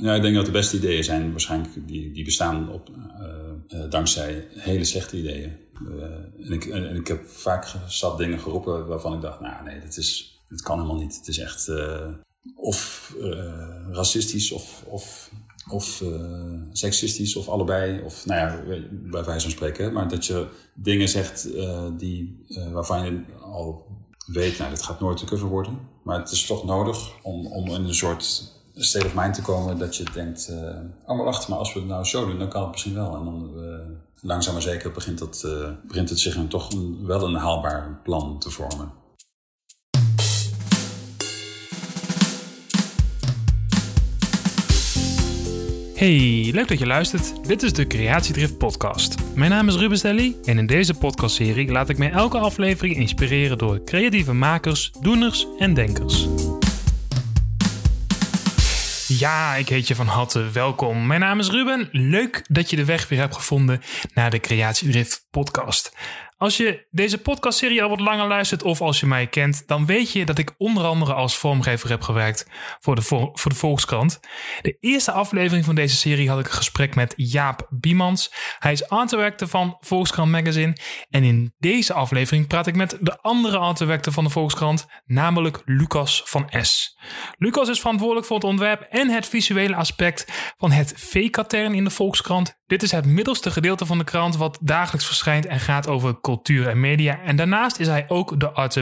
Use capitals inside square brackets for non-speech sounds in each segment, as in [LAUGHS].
Ja, ik denk dat de beste ideeën zijn waarschijnlijk die, die bestaan op, uh, uh, dankzij hele slechte ideeën. Uh, en, ik, en, ik heb vaak zat dingen geroepen waarvan ik dacht, nou nee, dat, is, dat kan helemaal niet. Het is echt of racistisch of, of, of seksistisch of allebei. Of nou ja, bij wijze van spreken. Maar dat je dingen zegt die, waarvan je al weet, nou, dit gaat nooit te cover worden. Maar het is toch nodig om, om in een soort state of mind te komen dat je denkt, uh, oh maar wacht, maar als we het nou zo doen, dan kan het misschien wel. En dan uh, langzaam maar zeker begint, dat, uh, begint het zich een, toch wel een haalbaar plan te vormen. Hey, leuk dat je luistert. Dit is de Creatiedrift podcast. Mijn naam is Ruben Stelly en in deze podcastserie laat ik mij elke aflevering inspireren door creatieve makers, doeners en denkers. Ja, ik heet je van harte welkom. Mijn naam is Ruben. Leuk dat je de weg weer hebt gevonden naar de Creatiedrift podcast. Als je deze podcastserie al wat langer luistert of als je mij kent, dan weet je dat ik onder andere als vormgever heb gewerkt voor de, voor de Volkskrant. De eerste aflevering van deze serie had ik een gesprek met Jaap Biemans. Hij is art director van Volkskrant Magazine. En in deze aflevering praat ik met de andere art director van de Volkskrant, namelijk Lucas van S. Lucas is verantwoordelijk voor het ontwerp en het visuele aspect van het V-katern in de Volkskrant. Dit is het middelste gedeelte van de krant wat dagelijks verschijnt en gaat over cultuur en media. En daarnaast is hij ook de art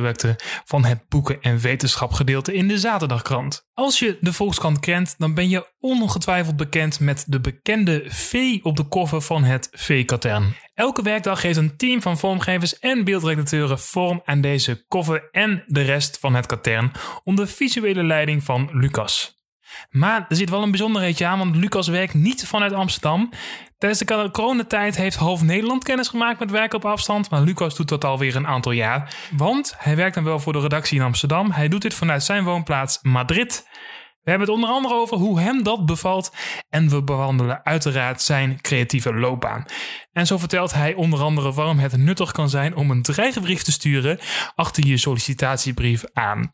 van het boeken- en wetenschapgedeelte in de Zaterdagkrant. Als je de Volkskrant kent, dan ben je ongetwijfeld bekend met de bekende V op de koffer van het V-katern. Elke werkdag geeft een team van vormgevers en beeldredacteuren vorm aan deze koffer en de rest van het katern onder visuele leiding van Lucas. Maar er zit wel een bijzonderheidje aan, want Lucas werkt niet vanuit Amsterdam. Tijdens de coronatijd heeft half Nederland kennis gemaakt met werken op afstand, maar Lucas doet dat alweer een aantal jaar. Want hij werkt dan wel voor de redactie in Amsterdam. Hij doet dit vanuit zijn woonplaats Madrid. We hebben het onder andere over hoe hem dat bevalt en we behandelen uiteraard zijn creatieve loopbaan. En zo vertelt hij onder andere waarom het nuttig kan zijn om een dreigbrief te sturen achter je sollicitatiebrief aan.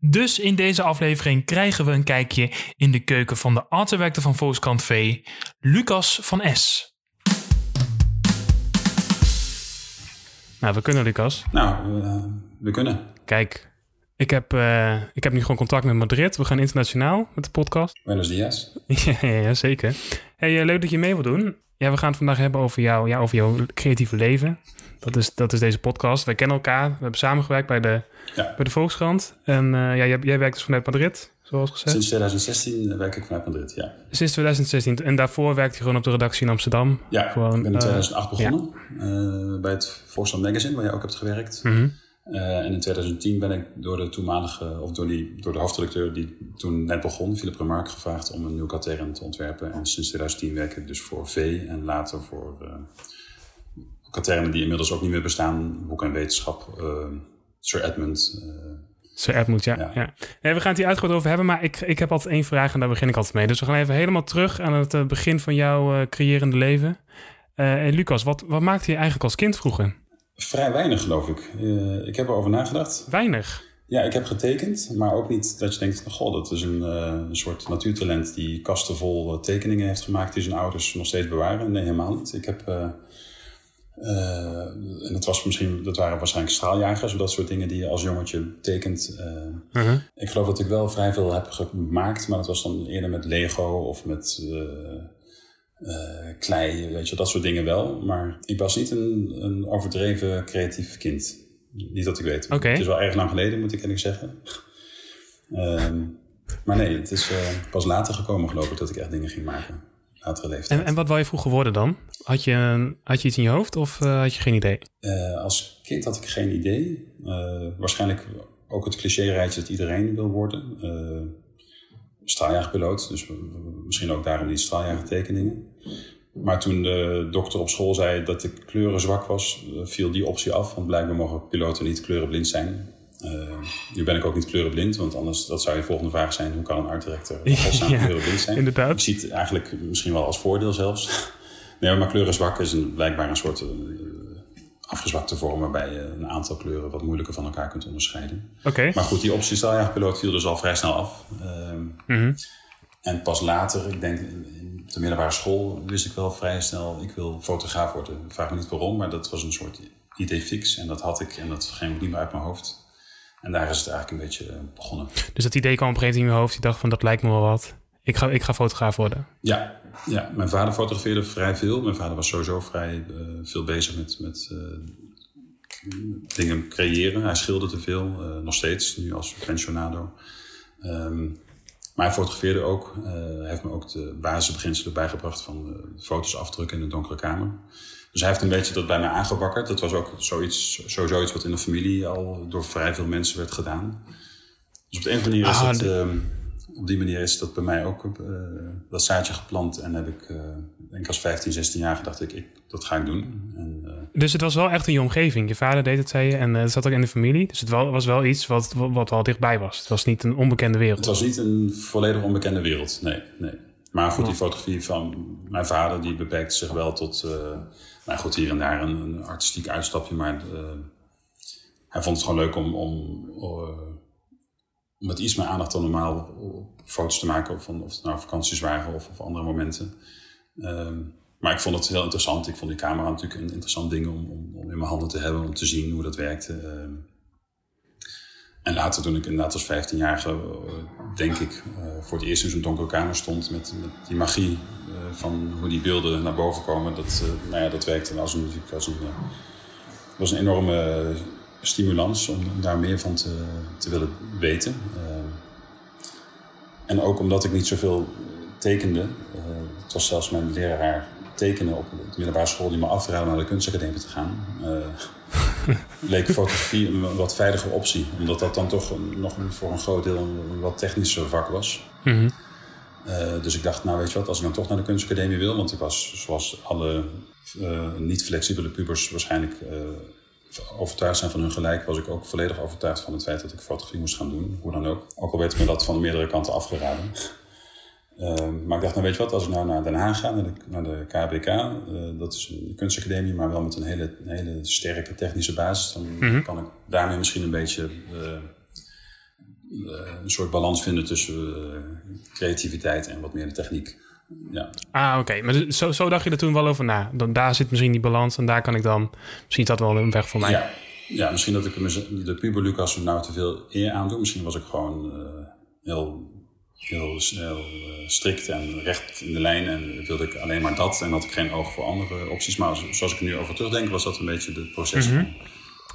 Dus in deze aflevering krijgen we een kijkje in de keuken van de artdirector van Volkskrant V, Lucas van S. Nou, we kunnen, Lucas. Nou, uh, we kunnen. Kijk, ik heb, uh, ik heb nu gewoon contact met Madrid. We gaan internationaal met de podcast. Buenos dias. [LAUGHS] ja, ja, zeker. Hey, uh, leuk dat je mee wil doen. Ja, we gaan het vandaag hebben over, jou, ja, over jouw creatieve leven. Dat is, dat is deze podcast. Wij kennen elkaar. We hebben samengewerkt bij de, ja. bij de Volkskrant. En uh, ja, jij, jij werkt dus vanuit Madrid, zoals gezegd. Sinds 2016 werk ik vanuit Madrid, ja. Sinds 2016. En daarvoor werkte je gewoon op de redactie in Amsterdam? Ja, voor, ik ben in 2008 begonnen. Ja. bij het Volkskrant Magazine, waar jij ook hebt gewerkt. Mm -hmm. Uh, en in 2010 ben ik door de toenmalige, of door, die, door de hoofdredacteur die toen net begon, Philip Remarque, gevraagd om een nieuw katern te ontwerpen. En sinds 2010 werk ik dus voor V en later voor uh, katernen die inmiddels ook niet meer bestaan, boek en wetenschap, uh, Sir Edmund. Sir Edmund, ja. ja. ja. Nee, we gaan het hier uitgebreid over hebben, maar ik, ik heb altijd één vraag en daar begin ik altijd mee. Dus we gaan even helemaal terug aan het begin van jouw creërende leven. en Lucas, wat, wat maakte je eigenlijk als kind vroeger? Vrij weinig, geloof ik. Uh, ik heb erover nagedacht. Weinig? Ja, ik heb getekend, maar ook niet dat je denkt: goh, dat is een, uh, een soort natuurtalent die kasten vol uh, tekeningen heeft gemaakt die zijn ouders nog steeds bewaren. Nee, helemaal niet. Ik heb. en dat, was misschien, dat waren waarschijnlijk straaljagers, of dat soort dingen die je als jongetje tekent. -huh. Ik geloof dat ik wel vrij veel heb gemaakt, maar dat was dan eerder met Lego of met uh, klei, weet je, dat soort dingen wel. Maar ik was niet een, een overdreven creatief kind. Niet dat ik weet. Okay. Het is wel erg lang geleden, moet ik eerlijk zeggen. um, maar nee, het is uh, pas later gekomen, geloof ik, dat ik echt dingen ging maken. Latere leeftijd. En, en wat wil je vroeger worden dan? Had je, had je iets in je hoofd of uh, had je geen idee? Als kind had ik geen idee. waarschijnlijk ook het cliché-rijtje dat iedereen wil worden straaljagerpiloot. Dus misschien ook daarom die straaljagertekeningen. Maar toen de dokter op school zei dat ik kleuren zwak was, eh, viel die optie af. Want blijkbaar mogen piloten niet kleurenblind zijn. Uh, nu ben ik ook niet kleurenblind, want anders dat zou je volgende vraag zijn: hoe kan een art director [LAUGHS] godsnaam ja, kleurenblind zijn? Inderdaad. Ik zie het eigenlijk misschien wel als voordeel zelfs. nee, maar kleuren zwak is een, blijkbaar een soort uh, afgezwakte vorm waarbij je een aantal kleuren wat moeilijker van elkaar kunt onderscheiden. Oké. Okay. Maar goed, die optie straaljagerpiloot viel dus al vrij snel af. Mm -hmm. En pas later, ik denk op de middelbare school, wist ik wel vrij snel, ik wil fotograaf worden. Ik vraag me niet waarom, maar dat was een soort idee fix. En dat had ik en dat ging niet meer uit mijn hoofd. En daar is het eigenlijk een beetje begonnen. Dus dat idee kwam op een gegeven moment in je hoofd. Je dacht van, dat lijkt me wel wat. Ik ga, ik ga fotograaf worden. Ja, ja, mijn vader fotografeerde vrij veel. Mijn vader was sowieso vrij uh, veel bezig met, met uh, dingen creëren. Hij schilderde veel, uh, nog steeds, nu als pensionado. Um, maar hij fotografeerde ook. hij heeft me ook de basisbeginselen bijgebracht van foto's afdrukken in een donkere kamer. Dus hij heeft een beetje dat bij mij aangewakkerd. Dat was ook zoiets, sowieso iets wat in de familie al door vrij veel mensen werd gedaan. Dus op de een of andere manier is ah, het op die manier is dat bij mij ook uh, dat zaadje geplant. En heb ik, uh, denk als 15, 16 jaar dacht ik, ik dat ga ik doen. En, uh, dus het was wel echt in je omgeving. Je vader deed het, zei je, en het zat ook in de familie. Dus het was wel iets wat, wat wel dichtbij was. Het was niet een onbekende wereld. Het was niet een volledig onbekende wereld, nee. nee. Maar goed, die fotografie van mijn vader, die beperkte zich wel tot, nou goed, hier en daar een, een artistiek uitstapje. Maar hij vond het gewoon leuk om, om met iets meer aandacht dan normaal foto's te maken. Of, of het nou vakanties waren of, of andere momenten. Ehm, maar ik vond het heel interessant. Ik vond die camera natuurlijk een interessant ding om, om, om in mijn handen te hebben. Om te zien hoe dat werkte. Ehm, en later toen ik inderdaad als 15-jarige, uh, denk ik, uh, voor het eerst in zo'n donkere kamer stond. Met, die magie uh, van hoe die beelden naar boven komen. Dat, nou ja, dat werkte als een, als een, was een enorme stimulans om daar meer van te, te willen weten. Uh, en ook omdat ik niet zoveel tekende. Uh, het was zelfs mijn leraar tekenen op de middelbare school die me afraadde naar de kunstacademie te gaan. Uh, [LAUGHS] leek fotografie een wat veilige optie. Omdat dat dan toch nog voor een groot deel een wat technischer vak was. Mm -hmm. dus ik dacht, nou weet je wat, als ik dan toch naar de kunstacademie wil... want ik was zoals alle niet flexibele pubers waarschijnlijk overtuigd zijn van hun gelijk, was ik ook volledig overtuigd van het feit dat ik fotografie moest gaan doen. Hoe dan ook. Ook al werd me dat van meerdere kanten afgeraden. Uh, [LAUGHS] maar ik dacht, nou weet je wat, als ik nou naar Den Haag ga, naar de, naar de KBK, uh, eh, dat is een kunstacademie, maar wel met een hele, een hele sterke technische basis, dan mm-hmm. kan ik daarmee misschien een beetje uh, een soort balans vinden tussen creativiteit en wat meer de techniek. Ja. Ah, oké. Maar zo, zo dacht je er toen wel over na. Dan, daar zit misschien die balans en daar kan ik dan... Misschien dat wel een weg voor mij. Ja, ja misschien dat ik de puber Lucas nou te veel eer aan doe. Misschien was ik gewoon uh, heel, heel, heel uh, strikt en recht in de lijn. En wilde ik alleen maar dat. En had ik geen oog voor andere opties. Maar zoals ik er nu over terugdenk, was dat een beetje het proces. Mm -hmm.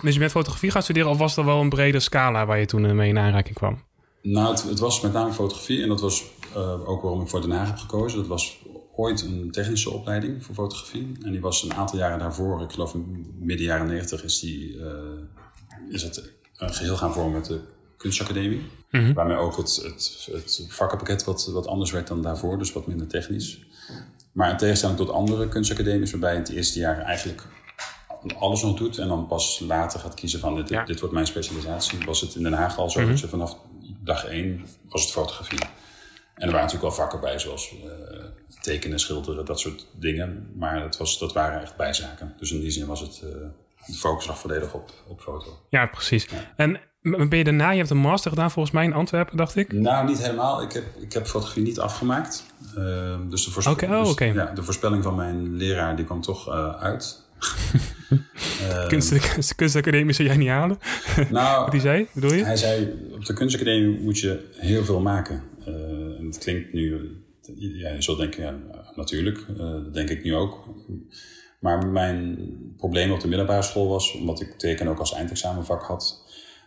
Dus je bent fotografie gaan studeren... of was er wel een brede scala waar je toen mee in aanraking kwam? Nou, het, het was met name fotografie. En dat was uh, ook waarom ik voor Den Haag heb gekozen. Dat was ooit een technische opleiding voor fotografie. En die was een aantal jaren daarvoor, ik geloof midden jaren negentig, is, die, uh, is het een geheel gaan vormen met de kunstacademie. Mm -hmm. Waarmee ook het, het, het vakkenpakket wat, wat anders werd dan daarvoor, dus wat minder technisch. Maar in tegenstelling tot andere kunstacademies, waarbij je in het eerste jaar eigenlijk alles nog doet en dan pas later gaat kiezen van dit, dit wordt mijn specialisatie, was het in Den Haag al zo mm -hmm. dat je vanaf dag één was het fotografie. En er waren natuurlijk wel vakken bij, zoals uh, tekenen, schilderen, dat soort dingen. Maar het was, dat waren echt bijzaken. Dus in die zin was het, uh, de focus lag volledig op, op foto. Ja, precies. En ben je daarna, je hebt een master gedaan volgens mij in Antwerpen, dacht ik? Nou, niet helemaal. Ik heb, ik heb fotografie niet afgemaakt. Uh, dus de, voorspe okay, oh, dus, ja, de voorspelling van mijn leraar die kwam toch uit. Kunst, [LAUGHS] kunstacademie zou jij niet halen? [LAUGHS] Nou, Wat hij zei, bedoel je? Hij zei, op de kunstacademie moet je heel veel maken. Uh, en het klinkt nu, ja, je zult denken, ja, natuurlijk, uh, dat denk ik nu ook. Maar mijn probleem op de middelbare school was, omdat ik teken ook als eindexamenvak had,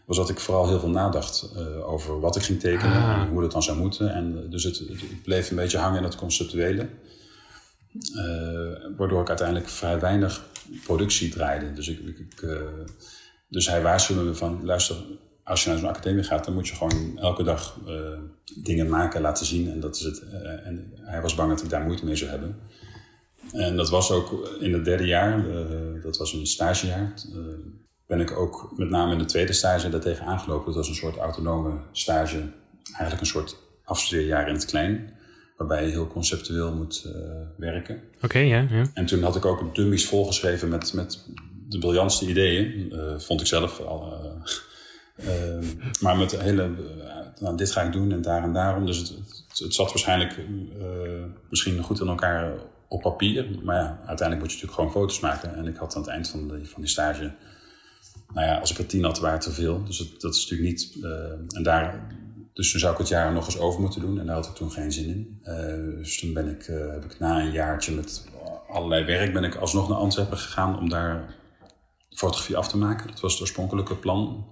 was dat ik vooral heel veel nadacht uh, over wat ik ging tekenen ah. en hoe dat dan zou moeten. En dus het, het, bleef een beetje hangen in het conceptuele. waardoor ik uiteindelijk vrij weinig productie draaide. Dus, ik, ik uh, dus hij waarschuwde me van, luister, als je naar zo'n academie gaat, dan moet je gewoon elke dag uh, dingen maken, laten zien. En, dat is het, uh, en hij was bang dat ik daar moeite mee zou hebben. En dat was ook in het derde jaar, dat was een stagejaar, ben ik ook met name in de tweede stage daartegen aangelopen. Dat was een soort autonome stage, eigenlijk een soort afstudeerjaar in het klein waarbij je heel conceptueel moet uh, werken. Oké, ja, ja. En toen had ik ook een dummies volgeschreven met, met de briljantste ideeën, uh, vond ik zelf al. Uh, [LAUGHS] maar met hele nou, dit ga ik doen en daar en daarom. Dus het, het, het zat waarschijnlijk misschien goed in elkaar op papier. Maar ja, uiteindelijk moet je natuurlijk gewoon foto's maken. En ik had aan het eind van, de, van die stage, nou ja, als ik er tien had, waren te veel. Dus het, dat is natuurlijk niet. en daar, dus toen zou ik het jaar nog eens over moeten doen. En daar had ik toen geen zin in. dus toen ben ik, heb ik na een jaartje met allerlei werk ben ik alsnog naar Antwerpen gegaan om daar fotografie af te maken. Dat was het oorspronkelijke plan.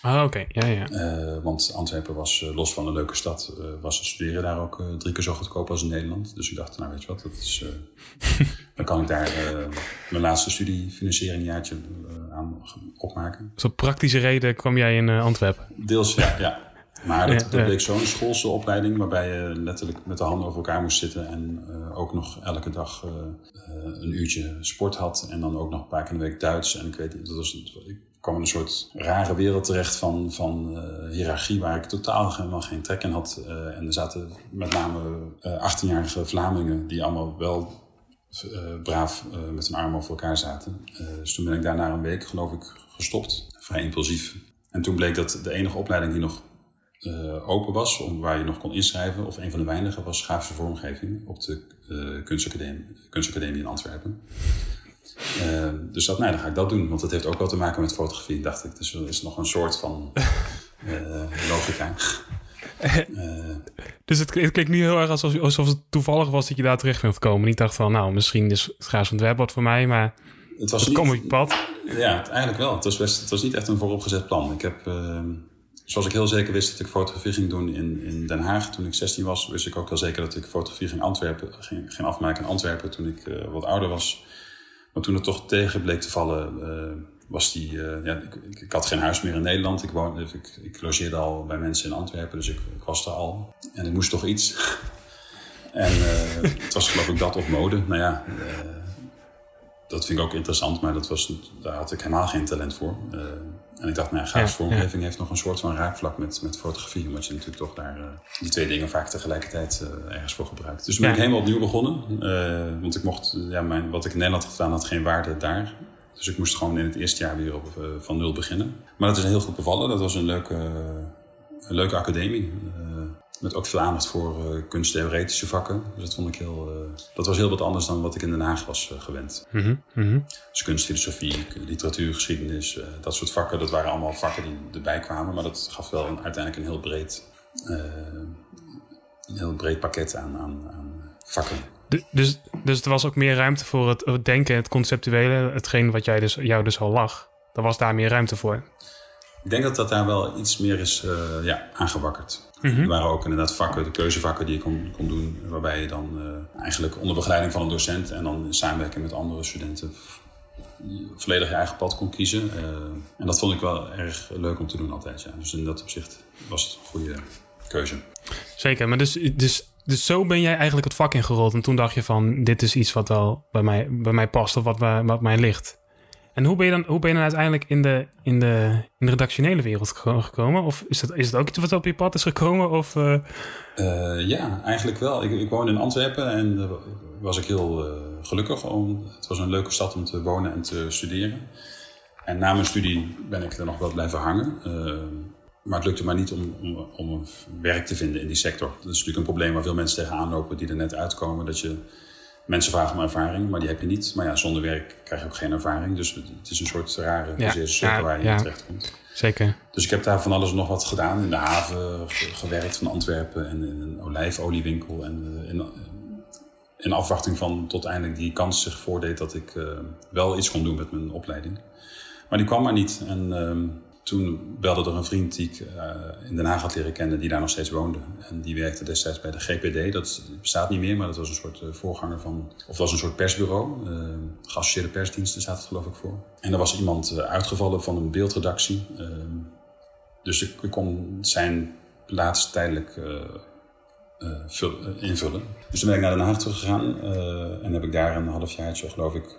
Ah, oké. Ja, ja. Uh, want Antwerpen was, los van een leuke stad, was het studeren daar ook drie keer zo goedkoop als in Nederland. Dus ik dacht, nou weet je wat, dat is, [LAUGHS] dan kan ik daar mijn laatste studiefinanciering aan opmaken. Dus op praktische reden kwam jij in Antwerpen? Deels, ja. ja. Maar dat, dat bleek zo'n schoolse opleiding waarbij je letterlijk met de handen over elkaar moest zitten en ook nog elke dag een uurtje sport had en dan ook nog een paar keer in de week Duits. En ik weet, dat was, ik kwam in een soort rare wereld terecht van, van uh, hiërarchie waar ik totaal helemaal geen trek in had. En er zaten met name uh, 18-jarige Vlamingen die allemaal wel braaf met hun armen over elkaar zaten. dus toen ben ik daar na een week, geloof ik, gestopt. Vrij impulsief. En toen bleek dat de enige opleiding die nog open was, om, waar je nog kon inschrijven, of een van de weinige, was grafische vormgeving op de kunstacademie, kunstacademie in Antwerpen. Uh, dus dat, nee, dan ga ik dat doen, want dat heeft ook wel te maken met fotografie, dacht ik. Dus er is nog een soort van uh, [LAUGHS] logica. [LAUGHS] Dus het, het klinkt niet heel erg alsof, alsof het toevallig was dat je daar terecht bent gekomen. Niet dacht van, nou, misschien is het graag web wat voor mij, maar het was niet, kom op je pad. Ja, eigenlijk wel. Het was, best, het was niet echt een vooropgezet plan. Ik heb, ehm, zoals ik heel zeker wist dat ik fotografie ging doen in, in Den Haag toen ik 16 was, wist ik ook heel zeker dat ik fotografie ging, Antwerpen, ging, ging afmaken in Antwerpen toen ik uh, wat ouder was. Maar toen het toch tegen bleek te vallen, uh, was die. Uh, ja, ik, ik, had geen huis meer in Nederland. Ik, woonde, ik, ik logeerde al bij mensen in Antwerpen, dus ik, was er al. En ik moest toch iets. [LAUGHS] en het was geloof ik dat of mode. Nou ja, dat vind ik ook interessant, maar dat was, daar had ik helemaal geen talent voor. En ik dacht, nou, grafische ja, vormgeving heeft nog een soort van raakvlak met, met fotografie. Omdat je natuurlijk toch daar uh, die twee dingen vaak tegelijkertijd uh, ergens voor gebruikt. Dus toen ben ik helemaal opnieuw begonnen. Want ik mocht, ja, mijn, wat ik in Nederland had gedaan had geen waarde daar. Dus ik moest gewoon in het eerste jaar weer op, van nul beginnen. Maar dat is heel goed bevallen. Dat was een leuke, een leuke academie. Met ook veel aandacht voor uh, kunsttheoretische vakken. Dus dat vond ik heel. Uh, dat was heel wat anders dan wat ik in Den Haag was uh, gewend. Mm -hmm. Dus kunstfilosofie, literatuurgeschiedenis, dat soort vakken, dat waren allemaal vakken die erbij kwamen. Maar dat gaf wel een, uiteindelijk een heel breed, een heel breed pakket aan, aan, aan vakken. dus, dus er was ook meer ruimte voor het, het denken, het conceptuele, hetgeen wat jij dus, jou dus al lag. Er was daar meer ruimte voor. Ik denk dat dat daar wel iets meer is ja, aangewakkerd. Mm Er waren ook inderdaad vakken, de keuzevakken die je kon, kon doen, waarbij je dan uh, eigenlijk onder begeleiding van een docent en dan in samenwerking met andere studenten volledig je eigen pad kon kiezen. Uh, en dat vond ik wel erg leuk om te doen altijd. Ja. Dus in dat opzicht was het een goede keuze. Zeker, maar dus, dus, dus zo ben jij eigenlijk het vak ingerold. En toen dacht je van, dit is iets wat wel bij mij, bij mij past of wat, wat mij ligt. En hoe ben je dan, hoe ben je dan uiteindelijk in de, in de, in redactionele wereld gekomen? Of is dat, is dat ook iets wat op je pad is gekomen? Of, uh... Uh, ja, eigenlijk wel. Ik, ik woon in Antwerpen en was ik heel uh, gelukkig. Om, het was een leuke stad om te wonen en te studeren. En na mijn studie ben ik er nog wel blijven hangen. maar het lukte maar niet om, om, om werk te vinden in die sector. Dat is natuurlijk een probleem waar veel mensen tegenaan lopen die er net uitkomen. Dat je Mensen vragen om ervaring, maar die heb je niet. Maar ja, zonder werk krijg je ook geen ervaring. Dus het is een soort rare ja, cirkel waar je ja, terecht komt. Zeker. Dus ik heb daar van alles nog wat gedaan. In de haven gewerkt van Antwerpen en in een olijfoliewinkel. En eh, in, in afwachting van tot eindelijk die kans zich voordeed dat ik uh, wel iets kon doen met mijn opleiding. Maar die kwam maar niet. En uh, toen belde er een vriend die ik uh, in Den Haag had leren kennen, die daar nog steeds woonde. En die werkte destijds bij de GPD. Dat bestaat niet meer, maar dat was een soort uh, voorganger van. Of dat was een soort persbureau. Uh, geassocieerde persdiensten staat het geloof ik voor. En er was iemand uitgevallen van een beeldredactie. dus ik, ik, kon zijn plaats tijdelijk invullen. Dus toen ben ik naar Den Haag teruggegaan en heb ik daar een halfjaartje, geloof ik,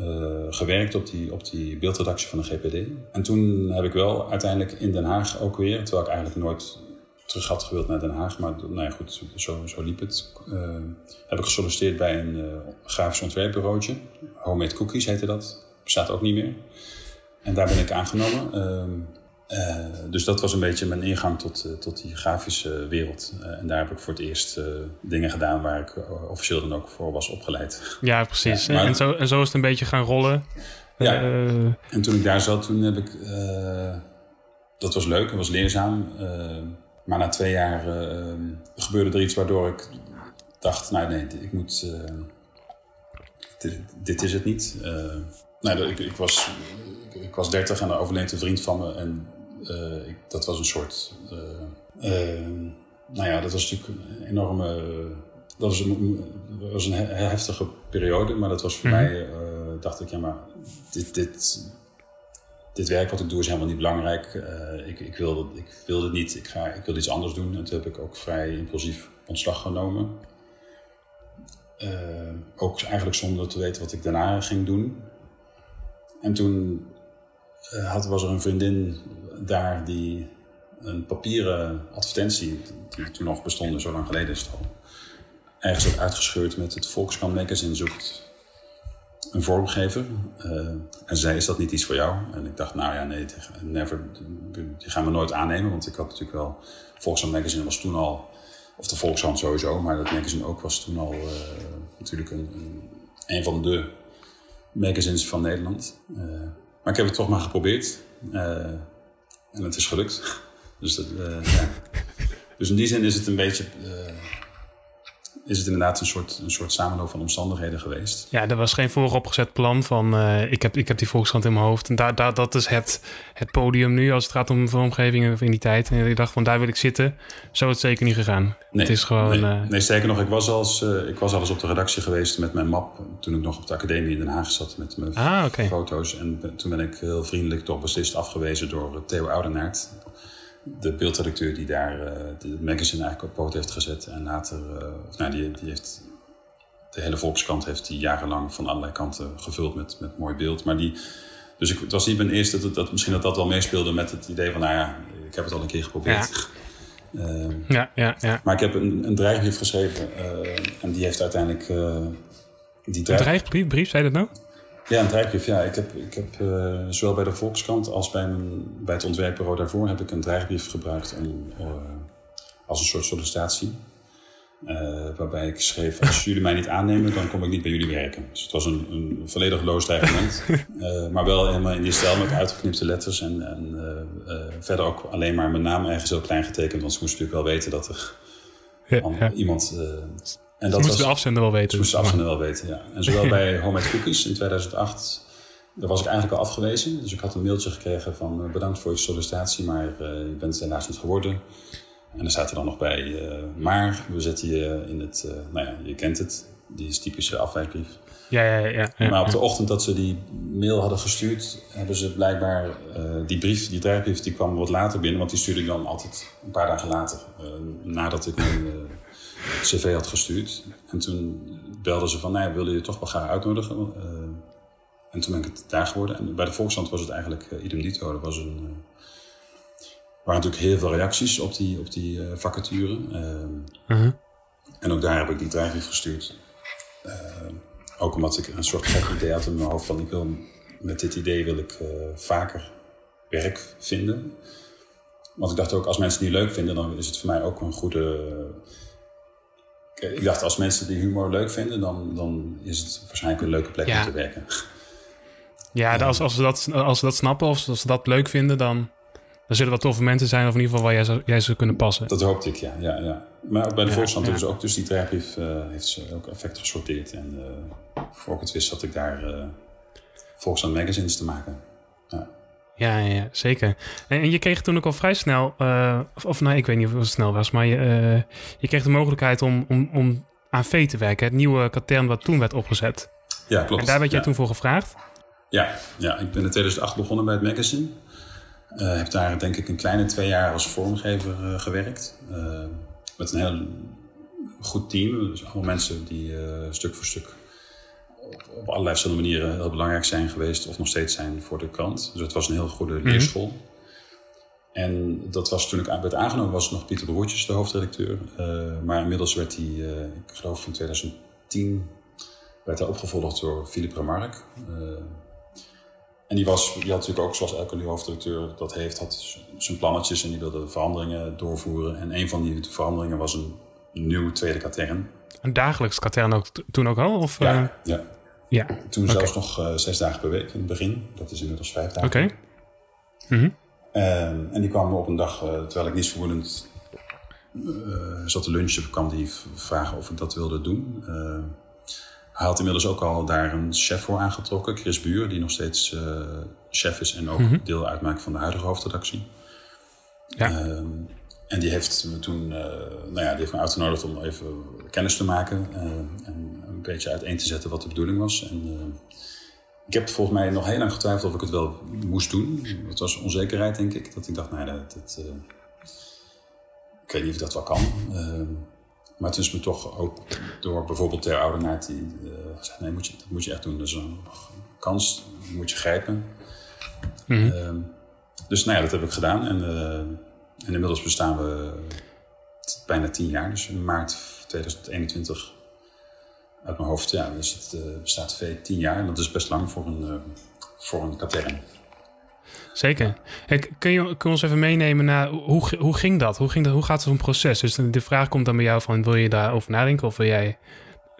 uh, gewerkt op die, op die beeldredactie van de GPD. En toen heb ik wel uiteindelijk in Den Haag ook weer, terwijl ik eigenlijk nooit terug had gewild naar Den Haag, maar nou ja, goed, zo, zo liep het. Uh, heb ik gesolliciteerd bij een uh, grafisch ontwerpbureautje. Homemade Cookies heette dat. Bestaat ook niet meer. En daar ben ik aangenomen. Dus dat was een beetje mijn ingang tot, tot die grafische wereld. en daar heb ik voor het eerst dingen gedaan waar ik officieel dan ook voor was opgeleid. Ja, precies. en, zo, en zo is het een beetje gaan rollen. Ja, en toen ik daar zat, toen heb ik... dat was leuk, dat was leerzaam. maar na twee jaar gebeurde er iets waardoor ik dacht, nou nee, ik moet, dit, dit, is het niet. Nou, ik, ik, was, ik, was dertig en er overleed een vriend van me. En uh, ik, dat was een soort, nou ja, dat was natuurlijk een enorme, dat was een, was een heftige periode. Maar dat was voor mm -hmm. mij, dacht ik, ja maar dit, dit, dit werk wat ik doe is helemaal niet belangrijk. Uh, ik, ik, wil, ik wil het niet, ik, ga, ik wil iets anders doen. En toen heb ik ook vrij impulsief ontslag genomen. Uh, ook eigenlijk zonder te weten wat ik daarna ging doen. En toen uh, had, was er een vriendin daar die een papieren advertentie, die toen nog bestond, zo lang geleden is het al, ergens had uitgescheurd met het Volkskrant magazine zoekt een vormgever. Uh, en zei, is dat niet iets voor jou? En ik dacht, nou ja, nee, never, die gaan we nooit aannemen. Want ik had natuurlijk wel, Volkskrant magazine was toen al of de Volkshand sowieso, maar dat magazine ook was toen al uh, natuurlijk een, een, een, van de magazines van Nederland. Uh, maar ik heb het toch maar geprobeerd. Uh, en het is gelukt. [LAUGHS] dus, dat, ja. dus in die zin is het een beetje is het inderdaad een soort, een soort samenloop van omstandigheden geweest. Ja, er was geen vooropgezet plan van uh, ik, heb, ik heb die Volkskrant in mijn hoofd. En daar, daar, dat is het, het podium nu als het gaat om vormgeving in die tijd. En ik dacht van daar wil ik zitten. Zo is het zeker niet gegaan. Nee, het is gewoon... Nee, uh, nee sterker nog, ik was, als, uh, ik was al eens op de redactie geweest met mijn map. Toen ik nog op de academie in Den Haag zat met mijn ah, okay. foto's. En toen ben ik heel vriendelijk toch beslist afgewezen door Theo Oudenaert de beeldredacteur die daar uh, de magazine eigenlijk op poot heeft gezet. En later, uh, of, nou, die, die heeft de hele Volkskrant heeft die jarenlang van allerlei kanten gevuld met, met mooi beeld. Maar die, dus ik, het was niet mijn eerste dat, dat misschien dat dat wel meespeelde met het idee van, nou ja, ik heb het al een keer geprobeerd. Ja. uh, ja, ja, ja. Maar ik heb een, een dreigbrief geschreven en die heeft uiteindelijk. die dreig... Een dreigbrief, brief, zei dat nou? Ja, een dreigbrief. Ja. Ik heb, ik heb uh, zowel bij de Volkskrant als bij, mijn, bij het ontwerpbureau daarvoor heb ik een dreigbrief gebruikt om, uh, als een soort sollicitatie. Uh, waarbij ik schreef, als jullie mij niet aannemen, dan kom ik niet bij jullie werken. Dus het was een, een volledig loos dreigement. [LAUGHS] maar wel helemaal in die stijl met uitgeknipte letters. En, en verder ook alleen maar mijn naam ergens heel klein getekend. Want ze moesten natuurlijk wel weten dat er ja, ja. iemand en dat moest de afzender wel weten. moest de afzender wel weten, ja. En zowel [LAUGHS] bij Homemade Cookies in 2008, daar was ik eigenlijk al afgewezen. Dus ik had een mailtje gekregen van bedankt voor je sollicitatie, maar uh, je bent helaas niet geworden. En er staat er dan nog bij, uh, maar we zetten je in het, uh, nou ja, je kent het, die is typische afwijkbrief. Ja, ja, ja, ja, Maar op de ochtend dat ze die mail hadden gestuurd, hebben ze blijkbaar die brief, die dreigbrief, die kwam wat later binnen, want die stuurde ik dan altijd een paar dagen later, nadat ik mijn cv had gestuurd. En toen belden ze van, nou ja, willen je toch wel graag uitnodigen? Uh, en toen ben ik het daar geworden. En bij de Volkskrant was het eigenlijk uh, idem dito. Er was een, uh, waren natuurlijk heel veel reacties op die, op die vacature. -huh. En ook daar heb ik die dreigbrief gestuurd. ook omdat ik een soort gek idee had in mijn hoofd van, ik wil met dit idee wil ik vaker werk vinden. Want ik dacht ook, als mensen het niet leuk vinden, dan is het voor mij ook een goede ik dacht, als mensen die humor leuk vinden, dan, dan is het waarschijnlijk een leuke plek om te werken. Ja, als, als, ze dat, als ze dat snappen of als ze dat leuk vinden, dan, dan zullen wel toffe mensen zijn, of in ieder geval waar jij, zou, jij zou kunnen passen. Dat hoopte ik, ja. ja, ja. Maar bij de ja, Volkskrant ja. ook, dus die dreigbrief uh, heeft ze ook effect gesorteerd. En uh, voor ik het wist, zat ik daar uh, Volkskrant magazines te maken. Ja. Ja, zeker. En, je kreeg toen ook al vrij snel, uh, of, of nou, ik weet niet of het snel was, maar je, uh, je kreeg de mogelijkheid om, om, om aan V te werken, het nieuwe katern wat toen werd opgezet. Ja, klopt. En daar werd jij ja. toen voor gevraagd? Ja, ja, ik ben in 2008 begonnen bij het magazine. Uh, heb daar denk ik een kleine twee jaar als vormgever gewerkt. met een heel goed team, dus allemaal mensen die stuk voor stuk op allerlei verschillende manieren heel belangrijk zijn geweest of nog steeds zijn voor de krant. Dus het was een heel goede leerschool. Mm -hmm. En dat was toen ik werd aangenomen, was nog Pieter Broertjes de hoofdredacteur. Uh, maar inmiddels werd hij, uh, ik geloof in 2010, werd hij opgevolgd door Philippe Remarque. Uh, En die, was, die had natuurlijk ook, zoals elke nieuwe hoofddirecteur dat heeft, had zijn plannetjes en die wilde veranderingen doorvoeren. En een van die veranderingen was een nieuw tweede katern. Een dagelijks katern ook toen ook al? Of, ja, ja. Ja. Toen zelfs nog uh, zes dagen per week in het begin. Dat is inmiddels vijf dagen. Oké. Okay. Mm -hmm. en, die kwam op een dag, uh, terwijl ik niets vermoedend zat te lunchen, kwam die vragen of ik dat wilde doen. Hij had inmiddels ook al daar een chef voor aangetrokken, Chris Buur, die nog steeds uh, chef is en ook Mhm. deel uitmaakt van de huidige hoofdredactie. Ja. Ehm, en die heeft me toen, uh, nou ja, die heeft me uitgenodigd om even kennis te maken uh, en een beetje uiteen te zetten wat de bedoeling was. En, ik heb volgens mij nog heel lang getwijfeld of ik het wel moest doen. Het was onzekerheid, denk ik, dat ik dacht, nou, dat, dat ik weet niet of ik dat wel kan. Ehm, maar toen is me toch ook door bijvoorbeeld Ter Oudenaard die gezegd, nee, moet je, dat moet je echt doen. Dat is een kans, moet je grijpen. Mhm. Mm -hmm. dus nou ja, dat heb ik gedaan. En, en inmiddels bestaan we bijna tien jaar. Dus in maart 2021 uit mijn hoofd, ja, dus het uh, bestaat V tien jaar. En dat is best lang voor een, voor een katern. Zeker. Hey, kun, je, kun je ons even meenemen naar hoe, hoe ging dat? Hoe, ging dat? hoe gaat zo'n proces? Dus de vraag komt dan bij jou van, wil je daarover nadenken? Of wil jij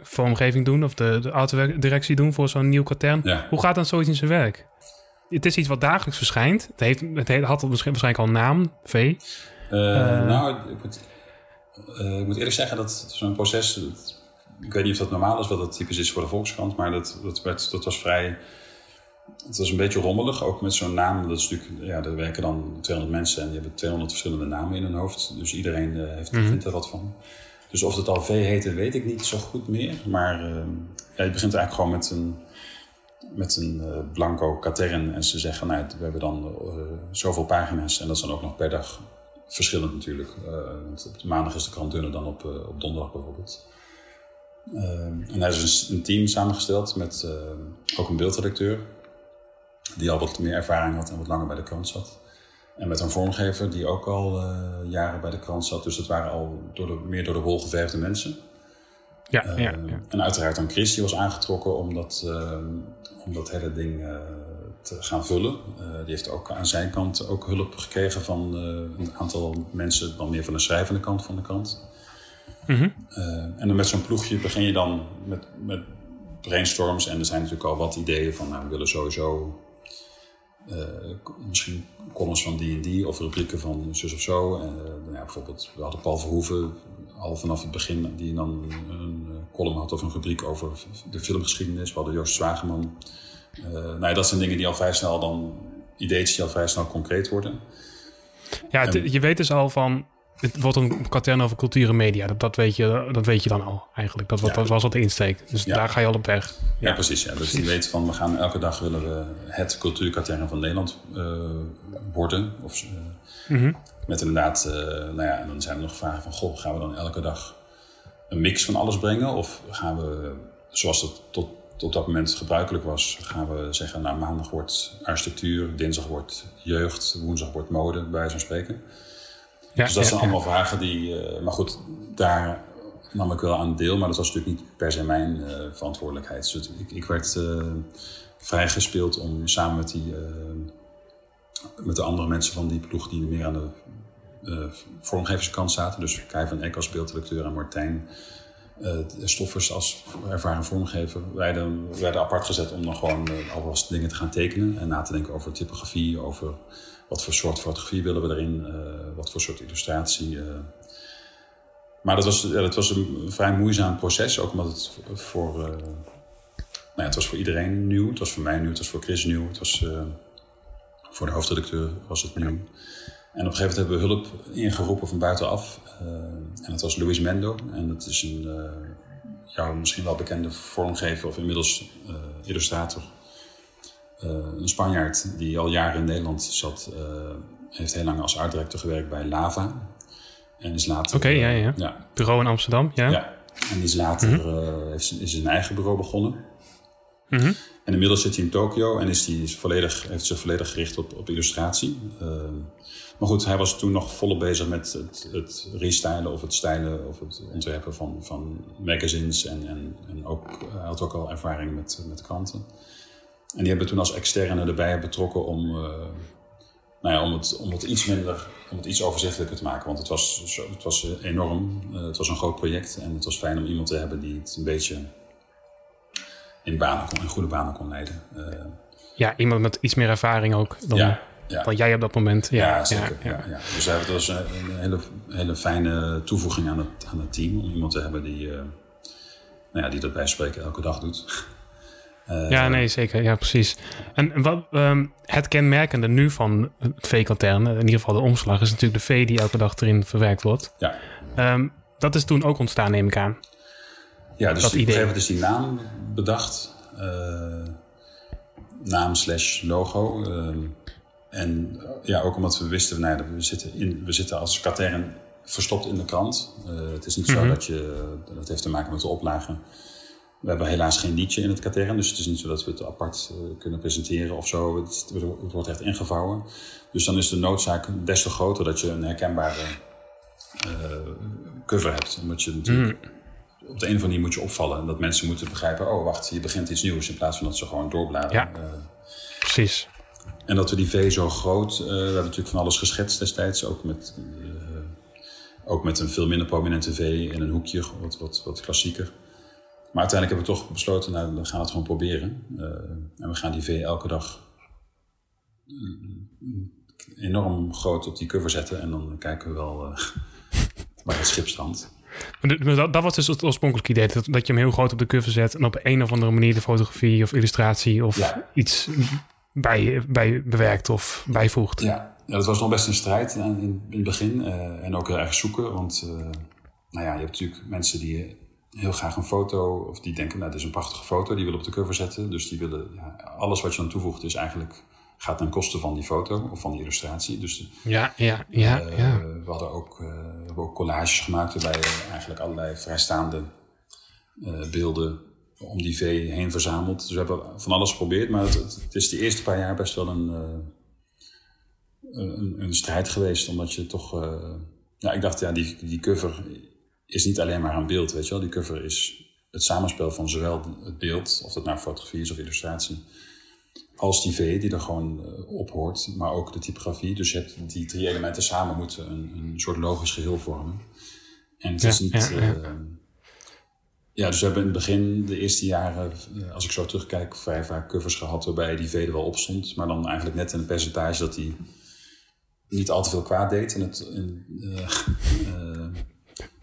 vormgeving doen of de, de autodirectie doen voor zo'n nieuw katern? Ja. Hoe gaat dan zoiets in zijn werk? Het is iets wat dagelijks verschijnt. Het, heeft, het heeft, had waarschijnlijk al een naam, V. Uh, uh, nou, ik moet, uh, ik moet, eerlijk zeggen dat zo'n proces... Dat, ik weet niet of dat normaal is, wat dat typisch is voor de Volkskrant... maar dat, dat, werd, dat was vrij... Het was een beetje rommelig, ook met zo'n naam. Dat is natuurlijk, ja, er werken dan 200 mensen en die hebben 200 verschillende namen in hun hoofd. Dus iedereen uh, heeft, Mhm. vindt er wat van. Dus of het al V heette, weet ik niet zo goed meer. Maar ja, je begint eigenlijk gewoon met een, met een uh, blanco katern. En ze zeggen, nou, we hebben dan uh, zoveel pagina's. En dat is dan ook nog per dag verschillend natuurlijk. Uh, want op maandag is de krant dunner dan op, op donderdag bijvoorbeeld. En hij is een, team samengesteld met ook een beeldredacteur. Die al wat meer ervaring had en wat langer bij de krant zat. En met een vormgever die ook al jaren bij de krant zat. Dus dat waren al door meer door de wol geverfde mensen. Ja, uh, ja, ja, En uiteraard dan Chris, die was aangetrokken om dat, uh, om dat hele ding uh, te gaan vullen. die heeft ook aan zijn kant ook hulp gekregen van een aantal mensen, dan meer van de schrijvende kant van de krant. Mm -hmm. en dan met zo'n ploegje begin je dan met, met brainstorms. En er zijn natuurlijk al wat ideeën van, nou, we willen sowieso misschien columns van die en die of rubrieken van zus of zo. Uh, ja, bijvoorbeeld, we hadden Paul Verhoeven al vanaf het begin die dan een column had of een rubriek over de filmgeschiedenis. We hadden Joost Zwageman. Nou ja, dat zijn dingen die al vrij snel dan, ideetjes die al vrij snel concreet worden. Ja, en, je weet dus al van, het wordt een katern over cultuur en media. Dat, dat, weet, je, dat weet je dan al eigenlijk. Dat, dat was al de insteek. Dus daar ga je al op weg. Ja, precies. Ja. Dus je weet van, we gaan elke dag willen we het cultuurkatern van Nederland uh, worden. Of, uh, mm -hmm. Met inderdaad, uh, nou ja, en dan zijn er nog vragen van, goh, gaan we dan elke dag een mix van alles brengen? Of gaan we, zoals dat tot, tot dat moment gebruikelijk was, gaan we zeggen, nou maandag wordt architectuur, dinsdag wordt jeugd, woensdag wordt mode, bij wijze van spreken. Ja, dus dat ja, zijn allemaal vragen die. Uh, maar goed, daar nam ik wel aan deel, maar dat was natuurlijk niet per se mijn uh, verantwoordelijkheid. Dus ik, ik, werd uh, vrijgespeeld om samen met, die, met de andere mensen van die ploeg die meer aan de vormgeverskant zaten, dus Kai van Eck als beeldredacteur en Martijn Stoffers als ervaren vormgever, werden, werden apart gezet om dan gewoon alvast dingen te gaan tekenen en na te denken over typografie, over wat voor soort fotografie willen we erin? Uh, wat voor soort illustratie? Uh. Maar dat was, dat was een vrij moeizaam proces, ook omdat het voor, uh, nou ja, het was voor iedereen nieuw. Het was voor mij nieuw, het was voor Chris nieuw, het was voor de hoofdredacteur was het nieuw. En op een gegeven moment hebben we hulp ingeroepen van buitenaf. en dat was Luis Mendo. En dat is een jou misschien wel bekende vormgever of inmiddels illustrator. Uh, een Spanjaard die al jaren in Nederland zat, uh, heeft heel lang als artdirector gewerkt bij Lava. En is later. Oké, okay, ja, ja, ja. Bureau in Amsterdam, ja. Ja, en is later mm -hmm. heeft, is zijn eigen bureau begonnen. Mm -hmm. En inmiddels zit hij in Tokio en is hij volledig, heeft zich volledig gericht op, op illustratie. maar goed, hij was toen nog volop bezig met het, het restylen of het stijlen of het ontwerpen van, van magazines. En, en, en ook, hij had ook al ervaring met, met kranten. En die hebben toen als externe erbij betrokken om, uh, nou ja, om, het, om het iets minder, om het iets overzichtelijker te maken. Want het was, het was enorm, uh, het was een groot project en het was fijn om iemand te hebben die het een beetje in, banen kon, in goede banen kon leiden. Uh, ja, iemand met iets meer ervaring ook dan, ja, ja. dan jij op dat moment. Ja, ja zeker. Ja. Dus dat was een, een hele, hele fijne toevoeging aan het, aan het team. Om iemand te hebben die, nou ja, die dat bij spreken elke dag doet. Uh, ja, nee, zeker. Ja, precies. En wat um, het kenmerkende nu van het V-katern, in ieder geval de omslag, is natuurlijk de V die elke dag erin verwerkt wordt. Ja. Um, dat is toen ook ontstaan, neem ik aan. Ja, dus dat die, idee. is die naam bedacht. Uh, naam slash logo. Uh, en ja, ook omdat we wisten, nou ja, we, zitten in, we zitten als katern verstopt in de krant. Het is niet mm -hmm. zo dat je, dat heeft te maken met de oplagen. We hebben helaas geen liedje in het katern, dus het is niet zo dat we het apart uh, kunnen presenteren of zo. Het, het, wordt echt ingevouwen. Dus dan is de noodzaak des te groter dat je een herkenbare uh, cover hebt. Omdat je natuurlijk mm op de een of andere manier moet je opvallen. En dat mensen moeten begrijpen, oh wacht, je begint iets nieuws. In plaats van dat ze gewoon doorbladeren. Ja, uh, precies. En dat we die V zo groot... Uh, we hebben natuurlijk van alles geschetst destijds. Ook met, ook met een veel minder prominente V in een hoekje. Wat, wat, wat klassieker. Maar uiteindelijk hebben we toch besloten, nou, we gaan het gewoon proberen. en we gaan die V elke dag enorm groot op die cover zetten. En dan kijken we wel [LAUGHS] waar het schip strandt. Maar dat, dat, was dus het oorspronkelijke idee. Dat, dat je hem heel groot op de cover zet. En op een of andere manier de fotografie of illustratie of ja. iets bij, bij bewerkt of bijvoegt. Ja. ja, dat was nog best een strijd in, in het begin. Uh, en ook heel erg zoeken. Want uh, nou ja, je hebt natuurlijk mensen die heel graag een foto... of die denken, nou, dit is een prachtige foto. Die willen op de cover zetten. Dus die willen... Ja, alles wat je dan toevoegt is eigenlijk gaat ten koste van die foto of van die illustratie. Dus ja, ja, ja, uh, ja. We hadden ook, uh, we hebben ook collages gemaakt waarbij we eigenlijk allerlei vrijstaande uh, beelden om die V heen verzameld. Dus we hebben van alles geprobeerd, maar het, het is de eerste paar jaar best wel een, een, een, strijd geweest. Omdat je toch, ja, ik dacht, ja, die, die cover is niet alleen maar een beeld, weet je wel. Die cover is het samenspel van zowel het beeld, of dat nou fotografie is of illustratie als die V die er gewoon uh, op hoort, maar ook de typografie. Dus je hebt die drie elementen samen moeten een, een soort logisch geheel vormen. En het is niet. Ja, ja. Uh, ja, dus we hebben in het begin, de eerste jaren, uh, als ik zo terugkijk, vrij vaak covers gehad waarbij die V er wel op stond. Maar dan eigenlijk net in een percentage dat die niet al te veel kwaad deed. In het, [LAUGHS]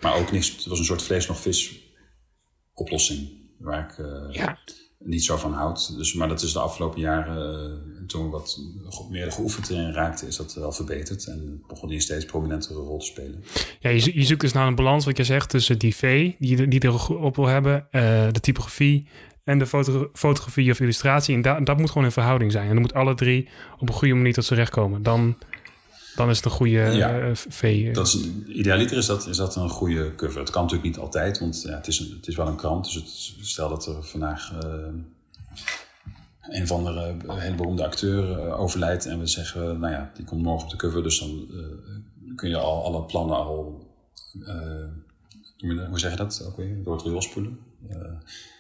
maar ook niks. Het was een soort vlees nog vis oplossing. Waar ik, ja niet zo van houdt. Dus, maar dat is de afgelopen jaren, uh, toen we wat meer geoefend erin raakten, is dat wel verbeterd. En begon die een steeds prominentere rol te spelen. Ja, je, je zoekt dus naar een balans, wat je zegt, tussen die V, die, die erop wil hebben, uh, de typografie en de foto, fotografie of illustratie. En da, dat moet gewoon in verhouding zijn. En dan moet alle drie op een goede manier tot z'n recht komen. Dan, dan is het een goede ja, uh, V. Dat is, idealiter is dat, is dat een goede cover. Het kan natuurlijk niet altijd, want ja, het, is een, het is wel een krant. Dus het, stel dat er vandaag uh, een van de uh, hele beroemde acteur overlijdt en we zeggen, nou ja, die komt morgen op de cover. Dus dan kun je al alle plannen al, hoe zeg je dat ook weer, door het riool spoelen.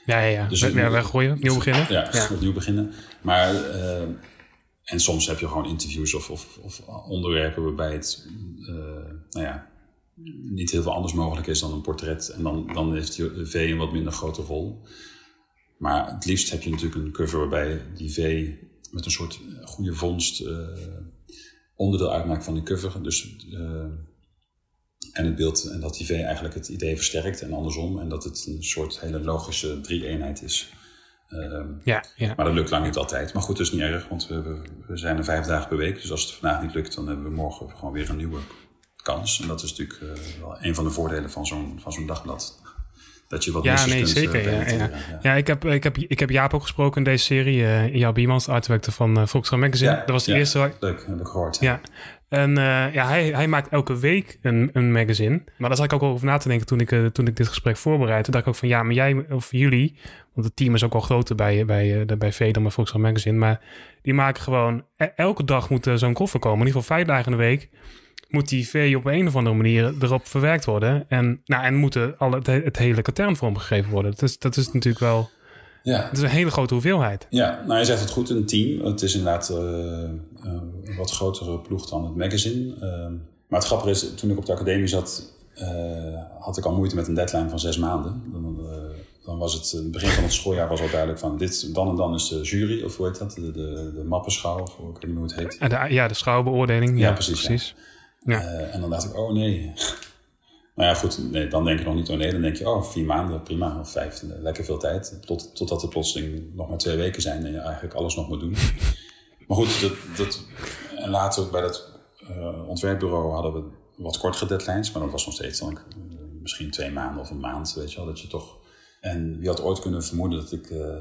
ja, ja, ja. Dus, ja, weggooien, nieuw beginnen. Ja, ja. [LAUGHS] opnieuw beginnen. Maar en soms heb je gewoon interviews of, of, of onderwerpen waarbij het uh, nou ja, niet heel veel anders mogelijk is dan een portret. En dan, dan heeft die V een wat minder grote rol. Maar het liefst heb je natuurlijk een cover waarbij die V met een soort goede vondst uh, onderdeel uitmaakt van die cover. Dus, uh, en het beeld, en dat die V eigenlijk het idee versterkt en andersom. En dat het een soort hele logische drie-eenheid is. Uh, ja, ja. Maar dat lukt lang niet altijd. Maar goed, dat is niet erg, want we, we, zijn er vijf dagen per week. Dus als het vandaag niet lukt, dan hebben we morgen gewoon weer een nieuwe kans. En dat is natuurlijk uh, wel een van de voordelen van zo'n, van zo'n dagblad. Dat je wat ja, nee, zeker. Uh, ja, ja. ja, ja. ik, heb, ik, heb, ik heb Jaap ook gesproken in deze serie. Uh, Jaap Biemans, artwerker van uh, Volkskrant Magazine. dat was de eerste. Leuk, heb ik gehoord. Ja. En uh, ja, hij, hij maakt elke week een, een magazine. Maar daar zat ik ook over na te denken toen ik, uh, toen ik dit gesprek voorbereidde. Dacht ik ook van ja, maar jij of jullie, want het team is ook al groter bij, bij, uh, bij Veder, bij Volkswagen Magazine. Maar die maken gewoon, elke dag moet zo'n koffer komen. In ieder geval vijf dagen in de week moet die V op een of andere manier erop verwerkt worden. En, nou, en moet alle, het, hele katern vormgegeven worden. Is, dat is natuurlijk wel Ja. Dat is een hele grote hoeveelheid. Ja, nou je zegt het goed, een team. Het is inderdaad uh, een wat grotere ploeg dan het magazine. Uh, maar het grappige is, toen ik op de academie zat, uh, had ik al moeite met een deadline van zes maanden. Dan, dan was het, het begin van het schooljaar was al duidelijk van dit, dan en dan is de jury, of hoe heet dat, de, de, de mappenschouw, of ik weet niet hoe het heet. De, ja, de schouwbeoordeling. Ja, ja precies. precies. Ja. en dan dacht ik, oh nee, nou ja, goed, nee, dan denk je nog niet, oh nee, dan denk je, oh, vier maanden, prima, of vijf, lekker veel tijd. Tot, totdat er plotseling nog maar twee weken zijn en je eigenlijk alles nog moet doen. [LAUGHS] maar goed, dat, dat, en later bij dat uh, ontwerpbureau hadden we wat kortere deadlines, maar dat was nog steeds dan uh, misschien twee maanden of een maand, weet je wel, dat je toch... En wie had ooit kunnen vermoeden dat ik uh,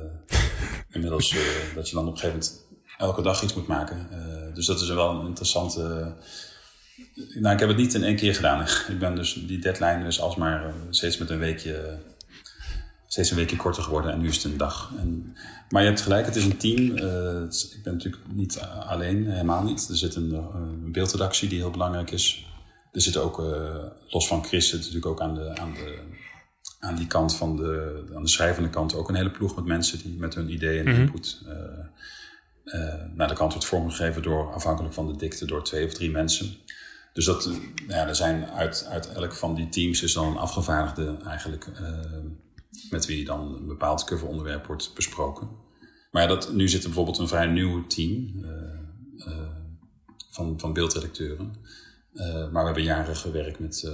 [LAUGHS] inmiddels, dat je dan op een gegeven moment elke dag iets moet maken. dus dat is wel een interessante nou, ik heb het niet in één keer gedaan. Ik ben dus die deadline is alsmaar uh, steeds met een weekje, steeds een weekje korter geworden en nu is het een dag. En, maar je hebt gelijk, het is een team. Uh, ik ben natuurlijk niet alleen, helemaal niet. Er zit een, een beeldredactie die heel belangrijk is. Er zit ook, uh, los van Chris, zit natuurlijk ook aan, de, aan, de, aan die kant van de, aan de schrijvende kant ook een hele ploeg met mensen die met hun ideeën en input. Mm -hmm. nou, de kant wordt vormgegeven door, afhankelijk van de dikte, door twee of drie mensen. Dus dat, nou ja, er zijn uit, uit elk van die teams is dan een afgevaardigde eigenlijk, uh, met wie dan een bepaald coveronderwerp wordt besproken. Maar dat, nu zit er bijvoorbeeld een vrij nieuw team uh, uh, van, van beeldredacteuren. maar we hebben jaren gewerkt met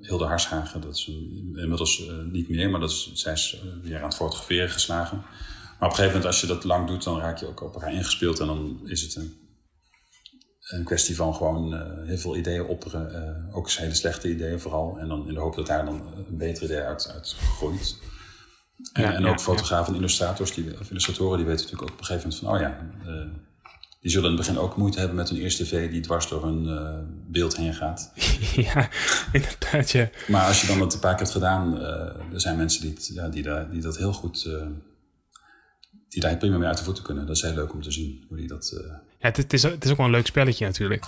Hilde Harshagen. Dat is inmiddels niet meer, maar dat is, zij is weer aan het fotograferen geslagen. Maar op een gegeven moment, als je dat lang doet, dan raak je ook op elkaar ingespeeld. En dan is het een een kwestie van gewoon uh, heel veel ideeën opperen. Uh, ook hele slechte ideeën vooral. En dan in de hoop dat daar dan een betere idee uit, uit groeit. En, ja, ook ja, fotografen en illustrators, die, of illustratoren, die weten natuurlijk ook op een gegeven moment van, oh ja, uh, die zullen in het begin ook moeite hebben met een eerste V die dwars door een beeld heen gaat. [LAUGHS] Ja, inderdaad, ja. Maar als je dan dat een paar keer hebt gedaan, er zijn mensen die, ja, die, daar, die dat heel goed, die daar prima mee uit de voeten kunnen. Dat is heel leuk om te zien, hoe die dat het, het, is, het is ook wel een leuk spelletje natuurlijk.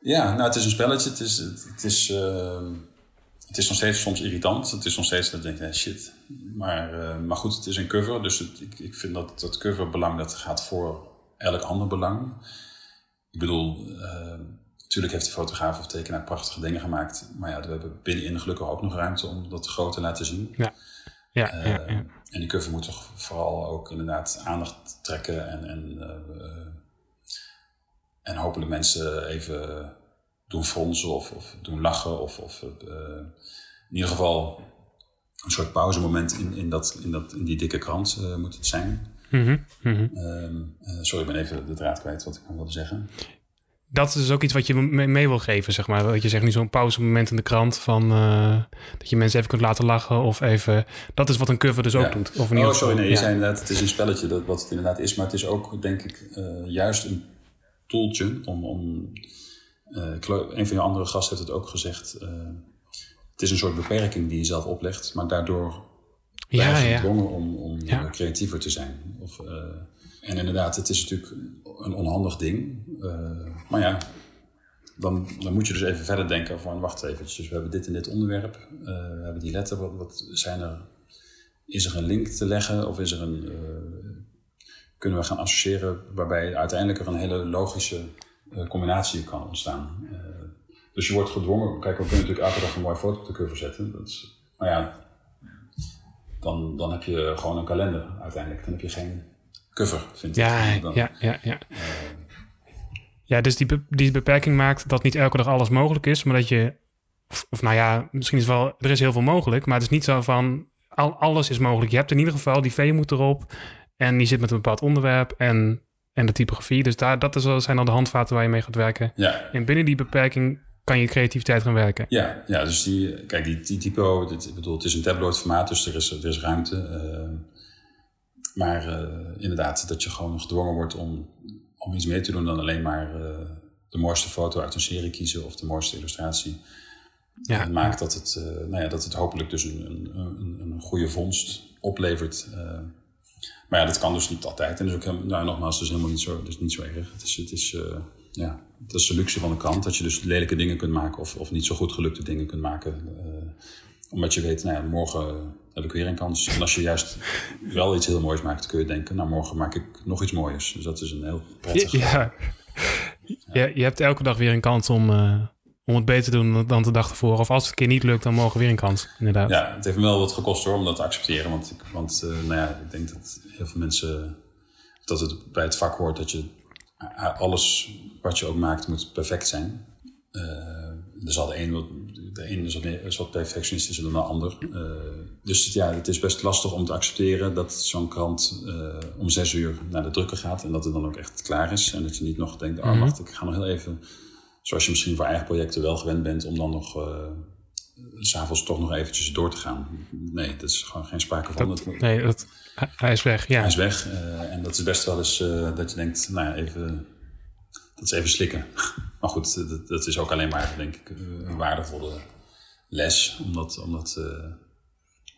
Ja, nou, het is een spelletje. Het is, het is, uh, het is nog steeds soms irritant. Het is nog steeds dat je denkt, shit. Maar, uh, maar goed, het is een cover. Dus het, ik, ik vind dat dat coverbelang dat gaat voor elk ander belang. Ik bedoel, uh, natuurlijk heeft de fotograaf of tekenaar prachtige dingen gemaakt. Maar ja, we hebben binnenin gelukkig ook nog ruimte om dat groot te laten zien. Ja. Ja, ja, ja. En die cover moet toch vooral ook inderdaad aandacht trekken en, en en hopelijk mensen even doen fronsen of, of doen lachen. Of, of uh, in ieder geval een soort pauzemoment in, in, dat, in, dat, in die dikke krant uh, moet het zijn. Mm -hmm. sorry, ik ben even de draad kwijt wat ik nog wilde zeggen. Dat is dus ook iets wat je mee, mee wil geven, zeg maar. Dat je zegt nu zo'n pauzemoment in de krant van dat je mensen even kunt laten lachen of even. Dat is wat een cover dus ook ja. doet. Of in oh, sorry, nee, je zei inderdaad, het is een spelletje, dat, wat het inderdaad is, maar het is ook, denk ik, juist een toeltje om. om uh, een van je andere gasten heeft het ook gezegd. Uh, het is een soort beperking die je zelf oplegt, maar daardoor ben je ja, gedwongen ja. om, om ja. creatiever te zijn. Of, uh, en inderdaad, het is natuurlijk een onhandig ding. maar ja, dan, dan moet je dus even verder denken van wacht even. Dus we hebben dit en dit onderwerp. we hebben die letter. Wat, wat zijn er? Is er een link te leggen of is er een kunnen we gaan associëren waarbij uiteindelijk er een hele logische uh, combinatie kan ontstaan. Uh, dus je wordt gedwongen, kijk, we kunnen natuurlijk elke dag een mooie foto op de cover zetten. Dat is, maar ja, dan, dan heb je gewoon een kalender uiteindelijk. Dan heb je geen cover, vind ja, ik. Dan, ja, ja, ja. Uh, ja, dus die, be die beperking maakt dat niet elke dag alles mogelijk is, maar dat je, of, of nou ja, misschien is wel, er is heel veel mogelijk, maar het is niet zo van, al, alles is mogelijk. Je hebt in ieder geval, die V moet erop, en die zit met een bepaald onderwerp en, en de typografie. Dus daar, dat is, zijn dan de handvaten waar je mee gaat werken. Ja. En binnen die beperking kan je creativiteit gaan werken. Ja, ja dus die, kijk, die, die typo, dit, ik bedoel, het is een tabloid formaat, dus er is, er is ruimte. Uh, maar uh, inderdaad, dat je gewoon gedwongen wordt om, om iets meer te doen dan alleen maar uh, de mooiste foto uit een serie kiezen of de mooiste illustratie. Ja. Maakt dat het, nou ja, dat het hopelijk dus een, een, een, een goede vondst oplevert. Maar ja, dat kan dus niet altijd. En dus ook, nou, nogmaals, dus helemaal niet zo, dus niet zo erg. Het is, het is, uh, ja, dat is de luxe van de krant, dat je dus lelijke dingen kunt maken of, of niet zo goed gelukte dingen kunt maken. Uh, Omdat je weet, nou ja, morgen heb ik weer een kans. En als je juist wel iets heel moois maakt, kun je denken, nou morgen maak ik nog iets moois. Dus dat is een heel prettig... Ja, ja. je hebt elke dag weer een kans om, uh, om het beter te doen dan de dag ervoor. Of als het een keer niet lukt, dan mogen we weer een kans, inderdaad. Ja, het heeft me wel wat gekost hoor, om dat te accepteren. Want, ik, want uh, nou ja, ik denk dat heel veel mensen, dat het bij het vak hoort dat je alles wat je ook maakt moet perfect zijn. Uh, er zal de een, wat, de een is wat, meer, is wat perfectionistischer dan de ander. Uh, dus ja, het is best lastig om te accepteren dat zo'n krant uh, om zes uur naar de drukker gaat en dat het dan ook echt klaar is. En dat je niet nog denkt, oh wacht, ik ga nog heel even, zoals je misschien voor eigen projecten wel gewend bent, om dan nog uh, s'avonds toch nog eventjes door te gaan. Nee, dat is gewoon geen sprake van. Dat, nee, dat, hij is weg, ja. Hij is weg en dat is best wel eens dat je denkt, nou ja, even dat is even slikken. [LAUGHS] Maar goed, dat, dat, is ook alleen maar, denk ik, een waardevolle les om dat,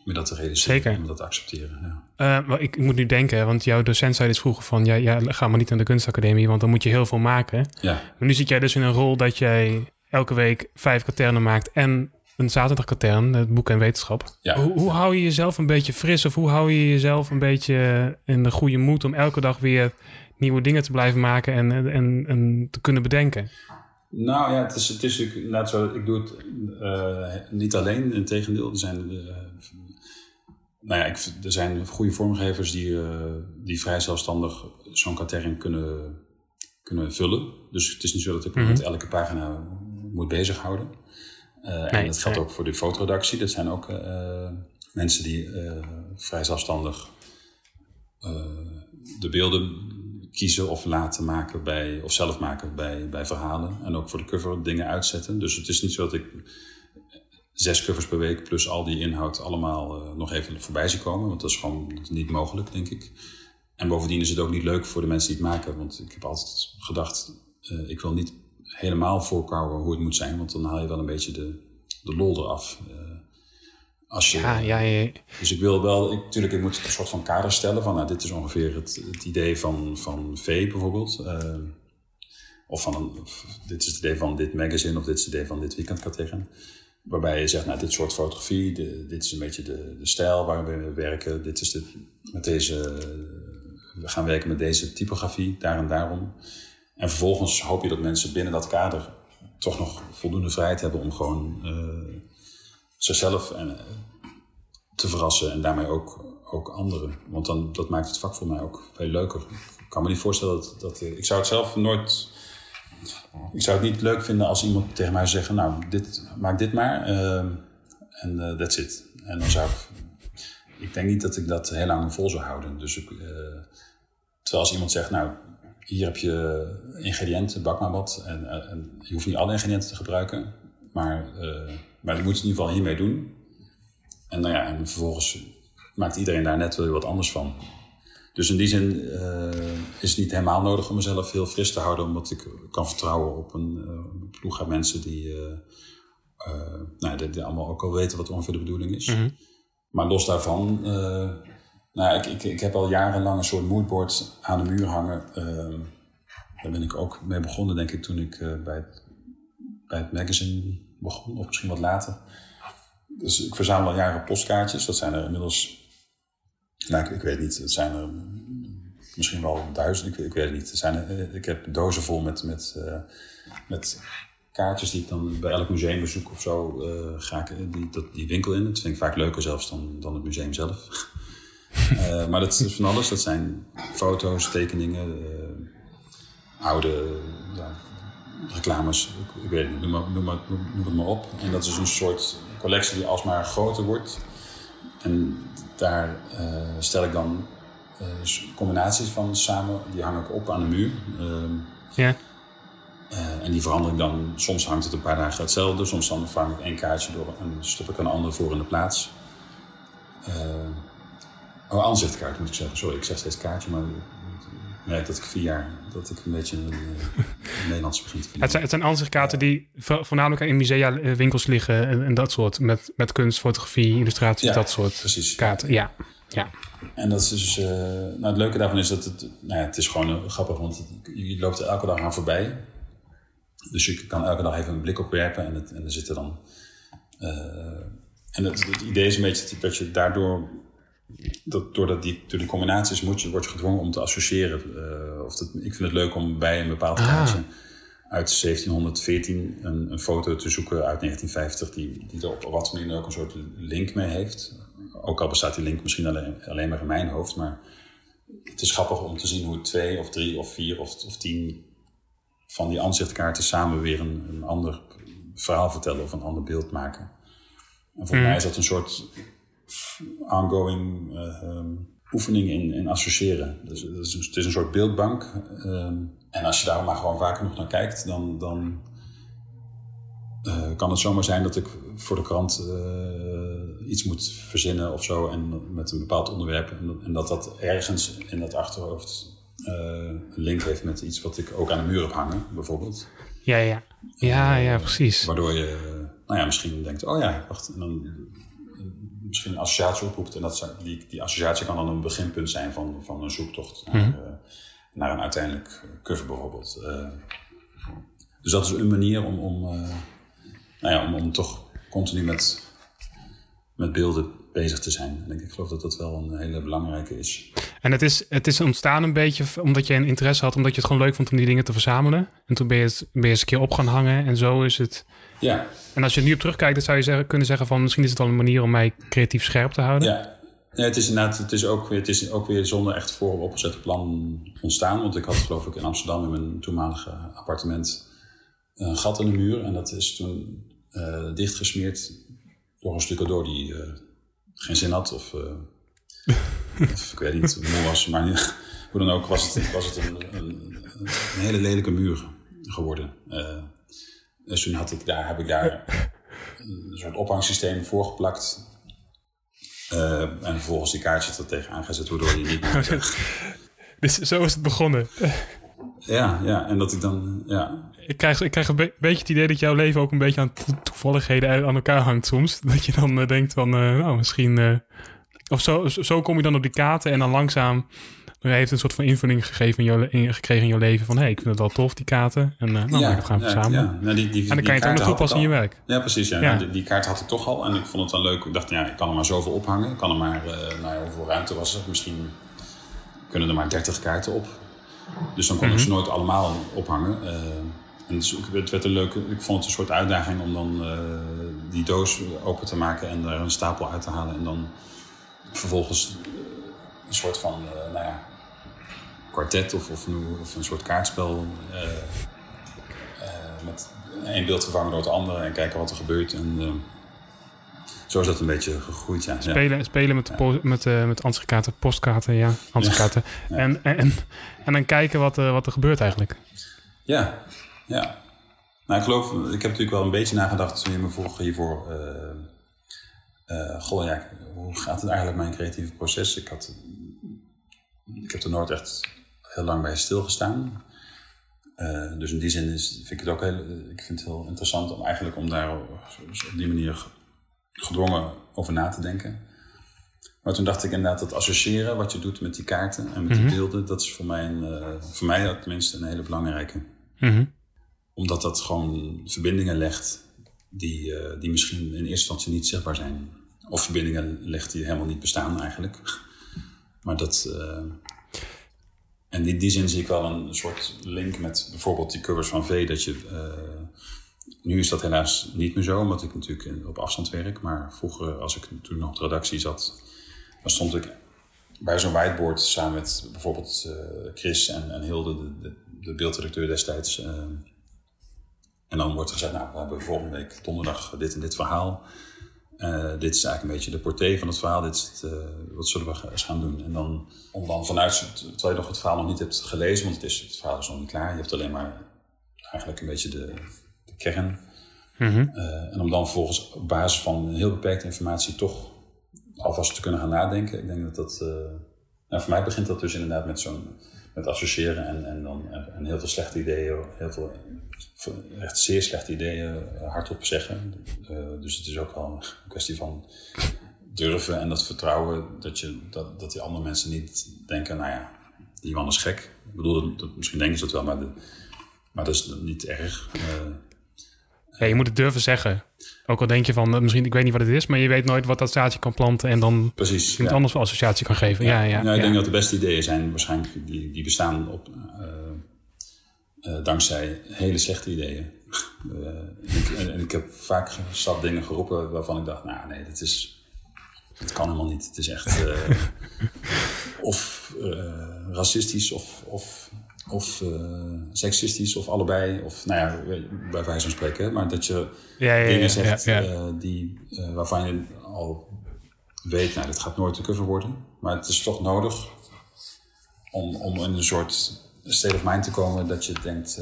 om dat, te realiseren. Zeker. Om dat te accepteren. Ja. Uh, ik, ik, moet nu denken, want jouw docent zei dus vroeger van... Ja, ja, ga maar niet naar de kunstacademie, want dan moet je heel veel maken. Ja. Maar nu zit jij dus in een rol dat jij elke week vijf katernen maakt... en een zaterdagkatern, het boek en wetenschap. Ja. Hoe, hoe hou je jezelf een beetje fris... of hoe hou je jezelf een beetje in de goede moed... om elke dag weer nieuwe dingen te blijven maken en, en, en te kunnen bedenken? Nou ja, het is, het is natuurlijk zo. Ik doe het uh, niet alleen, in tegendeel. Er zijn, uh, nou ja, ik, er zijn goede vormgevers die, uh, die vrij zelfstandig zo'n katering kunnen, kunnen vullen. Dus het is niet zo dat ik mm -hmm. met elke pagina moet bezighouden. Nee, en dat geldt ook voor de fotoredactie. Dat zijn ook mensen die vrij zelfstandig de beelden kiezen of laten maken bij, of zelf maken bij, bij verhalen. En ook voor de cover dingen uitzetten. Dus het is niet zo dat ik zes covers per week plus al die inhoud allemaal uh, nog even voorbij zie komen. Want dat is gewoon niet mogelijk, denk ik. En bovendien is het ook niet leuk voor de mensen die het maken. Want ik heb altijd gedacht, uh, ik wil niet helemaal voorkouwen hoe het moet zijn. Want dan haal je wel een beetje de, de lol eraf. Uh, als je, ja, ja, ja. Dus ik wil wel, ik, natuurlijk, ik moet een soort van kader stellen van, nou, dit is ongeveer het, het idee van, van V bijvoorbeeld. Uh, of van, een, of dit is het idee van dit magazine of dit is het idee van dit weekendkategen. Waarbij je zegt, nou, dit soort fotografie, de, dit is een beetje de, de stijl waar we werken. Dit is de, met deze, we gaan werken met deze typografie, daar en daarom. En vervolgens hoop je dat mensen binnen dat kader toch nog voldoende vrijheid hebben om gewoon uh, zichzelf en, te verrassen en daarmee ook, ook anderen. Want dan, dat maakt het vak voor mij ook veel leuker. Ik kan me niet voorstellen dat, dat... Ik zou het zelf nooit... Ik zou het niet leuk vinden als iemand tegen mij zegt... Nou, dit, maak dit maar uh, en uh, that's it. En dan zou ik... Ik denk niet dat ik dat heel lang vol zou houden. Dus ik, terwijl als iemand zegt... Nou, hier heb je ingrediënten, bak maar wat. En, en je hoeft niet alle ingrediënten te gebruiken. Maar, maar je moet het in ieder geval hiermee doen. En, nou ja, en vervolgens maakt iedereen daar net wel wat anders van. Dus in die zin uh, is het niet helemaal nodig om mezelf heel fris te houden, omdat ik kan vertrouwen op een uh, ploeg aan mensen die, uh, nou, die, die, allemaal ook al weten wat ongeveer de bedoeling is. Mhm. Mm -hmm. Maar los daarvan, nou, ik, ik, ik heb al jarenlang een soort moodboard aan de muur hangen. daar ben ik ook mee begonnen, denk ik, toen ik bij, het, bij het magazine begon, of misschien wat later. Dus ik verzamel al jaren postkaartjes. Dat zijn er inmiddels, nou, ik, weet niet, het zijn er misschien wel duizend, ik, ik weet het niet. Er zijn er, ik heb dozen vol met, met, uh, met kaartjes die ik dan bij elk museum bezoek of zo uh, ga ik die, dat, die winkel in. Dat vind ik vaak leuker zelfs dan, dan het museum zelf. [LAUGHS] maar dat is van alles. Dat zijn foto's, tekeningen, oude reclames, ik, weet het niet, noem, maar, noem, noem het maar op. En dat is een soort collectie die alsmaar groter wordt. En daar uh, stel ik dan uh, combinaties van samen, die hang ik op aan de muur. Uh, ja. en die verander ik dan, soms hangt het een paar dagen hetzelfde, soms dan vang ik één kaartje door en stop ik een ander voor in de plaats. oh, aanzichtkaart moet ik zeggen, sorry, ik zeg steeds kaartje, maar merk dat ik vier jaar dat ik een beetje een, een Nederlands begin te vinden. Het zijn, het zijn aanzichtkaarten die voornamelijk in musea winkels liggen en, en, dat soort. Met, met kunst, fotografie, illustraties, ja, dat soort precies. kaarten. Ja, ja. En dat is dus, uh, nou het leuke daarvan is dat het, nou ja, het is gewoon grappig, want het, je loopt er elke dag aan voorbij. Dus je kan elke dag even een blik op werpen en, het, en er zitten dan uh, en het, het idee is een beetje dat je daardoor dat, doordat die, door die combinaties moet je, word je gedwongen om te associëren. Uh, of dat, ik vind het leuk om bij een bepaald ah. kaartje uit 1714 een, een, foto te zoeken uit 1950 die, die er op wat manier ook een soort link mee heeft. Ook al bestaat die link misschien alleen, alleen maar in mijn hoofd, maar het is grappig om te zien hoe twee of drie of vier of, of tien van die aanzichtkaarten samen weer een, een ander verhaal vertellen of een ander beeld maken. En voor hmm. mij is dat een soort ongoing uh, oefening in, in associëren. Dus, dus, het is een soort beeldbank. Ehm, en als je daar maar gewoon vaker nog naar kijkt, dan, dan uh, kan het zomaar zijn dat ik voor de krant uh, iets moet verzinnen of zo. En met een bepaald onderwerp. En, en dat dat ergens in dat achterhoofd een link heeft met iets wat ik ook aan de muur heb hangen, bijvoorbeeld. Ja, ja. Ja, ja, precies. Waardoor je, nou ja, misschien denkt, oh ja, wacht. En dan misschien een associatie oproept. En dat, die, die associatie kan dan een beginpunt zijn van, van een zoektocht naar, mhm. eh, naar een uiteindelijk cover bijvoorbeeld. Uh, dus dat is een manier om, om, uh, nou ja, om, om toch continu met, met beelden bezig te zijn. En ik geloof dat dat wel een hele belangrijke is. En het is, het is ontstaan een beetje omdat je een interesse had, omdat je het gewoon leuk vond om die dingen te verzamelen. En toen ben je, het, ben je eens een keer op gaan hangen en zo is het ja. En als je nu op terugkijkt, dan zou je zeggen, kunnen zeggen van misschien is het wel een manier om mij creatief scherp te houden. Ja, ja het is inderdaad, het is ook weer, het is ook weer zonder echt voor opgezet plan ontstaan. Want ik had geloof ik in Amsterdam in mijn toenmalige appartement een gat in de muur. En dat is toen uh, dichtgesmeerd door een stuk door die uh, geen zin had of, uh, of ik weet niet, moe was. Maar niet, hoe dan ook was het, was het een, een, een hele lelijke muur geworden. Dus toen had ik daar, heb ik daar een soort ophangsysteem voor geplakt. Uh, en vervolgens die kaartjes er tegen aangezet, waardoor je niet meer... [LAUGHS] dus zo is het begonnen. Ja, ja, en dat ik dan, ja... Ik krijg, ik krijg een beetje het idee dat jouw leven ook een beetje aan toevalligheden aan elkaar hangt soms. [LAUGHS] Dat je dan uh, denkt van, uh, nou, misschien... of zo, zo kom je dan op die kaarten en dan langzaam hij heeft een soort van invulling gegeven in jouw, in, gekregen in jouw leven. Van hé, hey, ik vind het wel tof, die kaarten. En uh, nou, ja, we gaan ja, samen. Ja. Nou, die, die, en dan kan je het ook nog toepassen in je werk. Ja, precies. Ja. Die, die, kaart had ik toch al. En ik vond het dan leuk. Ik dacht, ja, ik kan er maar zoveel ophangen. Ik kan er maar, uh, nou ja, hoeveel ruimte was er? Misschien kunnen er maar 30 kaarten op. Dus dan kon ik ze mhm. nooit allemaal ophangen. Uh, en dus het werd een leuke, ik vond het een soort uitdaging om dan die doos open te maken en er een stapel uit te halen. En dan vervolgens een soort van, nou ja, kwartet of, of, een, of een soort kaartspel. Uh, met één beeld vervangen door het andere en kijken wat er gebeurt. En, uh, zo is dat een beetje gegroeid. Ja. Spelen, spelen met, de met, uh, met ansichtkaarten, postkaarten, ja, ansichtkaarten. [LAUGHS] En, en, en dan kijken wat, uh, wat er gebeurt eigenlijk. Ja, ja. Nou, ik geloof, ik heb natuurlijk wel een beetje nagedacht toen je me vroeg hiervoor. goh, ja, hoe gaat het eigenlijk mijn creatieve proces? Ik, had, ik heb er nooit echt heel lang bij stilgestaan. Uh, dus in die zin is, vind ik het ook heel, ik vind het heel interessant om eigenlijk om daar op die manier gedwongen over na te denken. Maar toen dacht ik inderdaad dat associëren wat je doet met die kaarten en met die mhm. beelden, dat is voor mij, een, uh, voor mij tenminste een hele belangrijke. Mhm. Omdat dat gewoon verbindingen legt die, uh, die misschien in eerste instantie niet zichtbaar zijn. Of verbindingen legt die helemaal niet bestaan eigenlijk. Maar dat, en in die zin zie ik wel een soort link met bijvoorbeeld die covers van V. Dat je, nu is dat helaas niet meer zo, omdat ik natuurlijk op afstand werk. Maar vroeger, als ik toen nog op de redactie zat, dan stond ik bij zo'n whiteboard samen met bijvoorbeeld uh, Chris en, Hilde, de, de, beeldredacteur destijds. Uh, en dan wordt gezegd, nou, we hebben volgende week donderdag dit en dit verhaal. Uh, dit is eigenlijk een beetje de portée van het verhaal. Dit is wat zullen we eens gaan doen? En dan, om dan vanuit, terwijl je nog het verhaal nog niet hebt gelezen, want het, is, het verhaal is nog niet klaar. Je hebt alleen maar eigenlijk een beetje de kern. Mm -hmm. uh, en om dan vervolgens op basis van heel beperkte informatie toch alvast te kunnen gaan nadenken. Ik denk dat dat, nou, voor mij begint dat dus inderdaad met zo'n, met associëren en, en dan en heel veel slechte ideeën, heel veel echt zeer slechte ideeën hardop zeggen. Uh, dus het is ook wel een kwestie van durven en dat vertrouwen dat, je, dat, dat die andere mensen niet denken, nou ja, die man is gek. Ik bedoel, dat, misschien denken ze dat wel, maar, de, maar dat is niet erg. Ja, je moet het durven zeggen. Ook al denk je van, eh, misschien, ik weet niet wat het is, maar je weet nooit wat associatie kan planten en dan Precies. iemand ja. anders voor associatie kan geven. Ja, ja, Nou, ik denk dat de beste ideeën zijn waarschijnlijk die, die bestaan op, eh, eh, dankzij hele slechte ideeën. [LAUGHS] En, ik, en, en ik heb vaak zat dingen geroepen waarvan ik dacht, nou nee, dat is, dat kan helemaal niet. Het is echt [LAUGHS] of racistisch of, of, of eh, seksistisch of allebei. Of nou ja, bij wijze van spreken. Maar dat je Ja, ja, dingen zegt eh, die, eh, waarvan je al weet, nou, dit gaat nooit de cover worden. Maar het is toch nodig om, om in een soort state of mind te komen dat je denkt,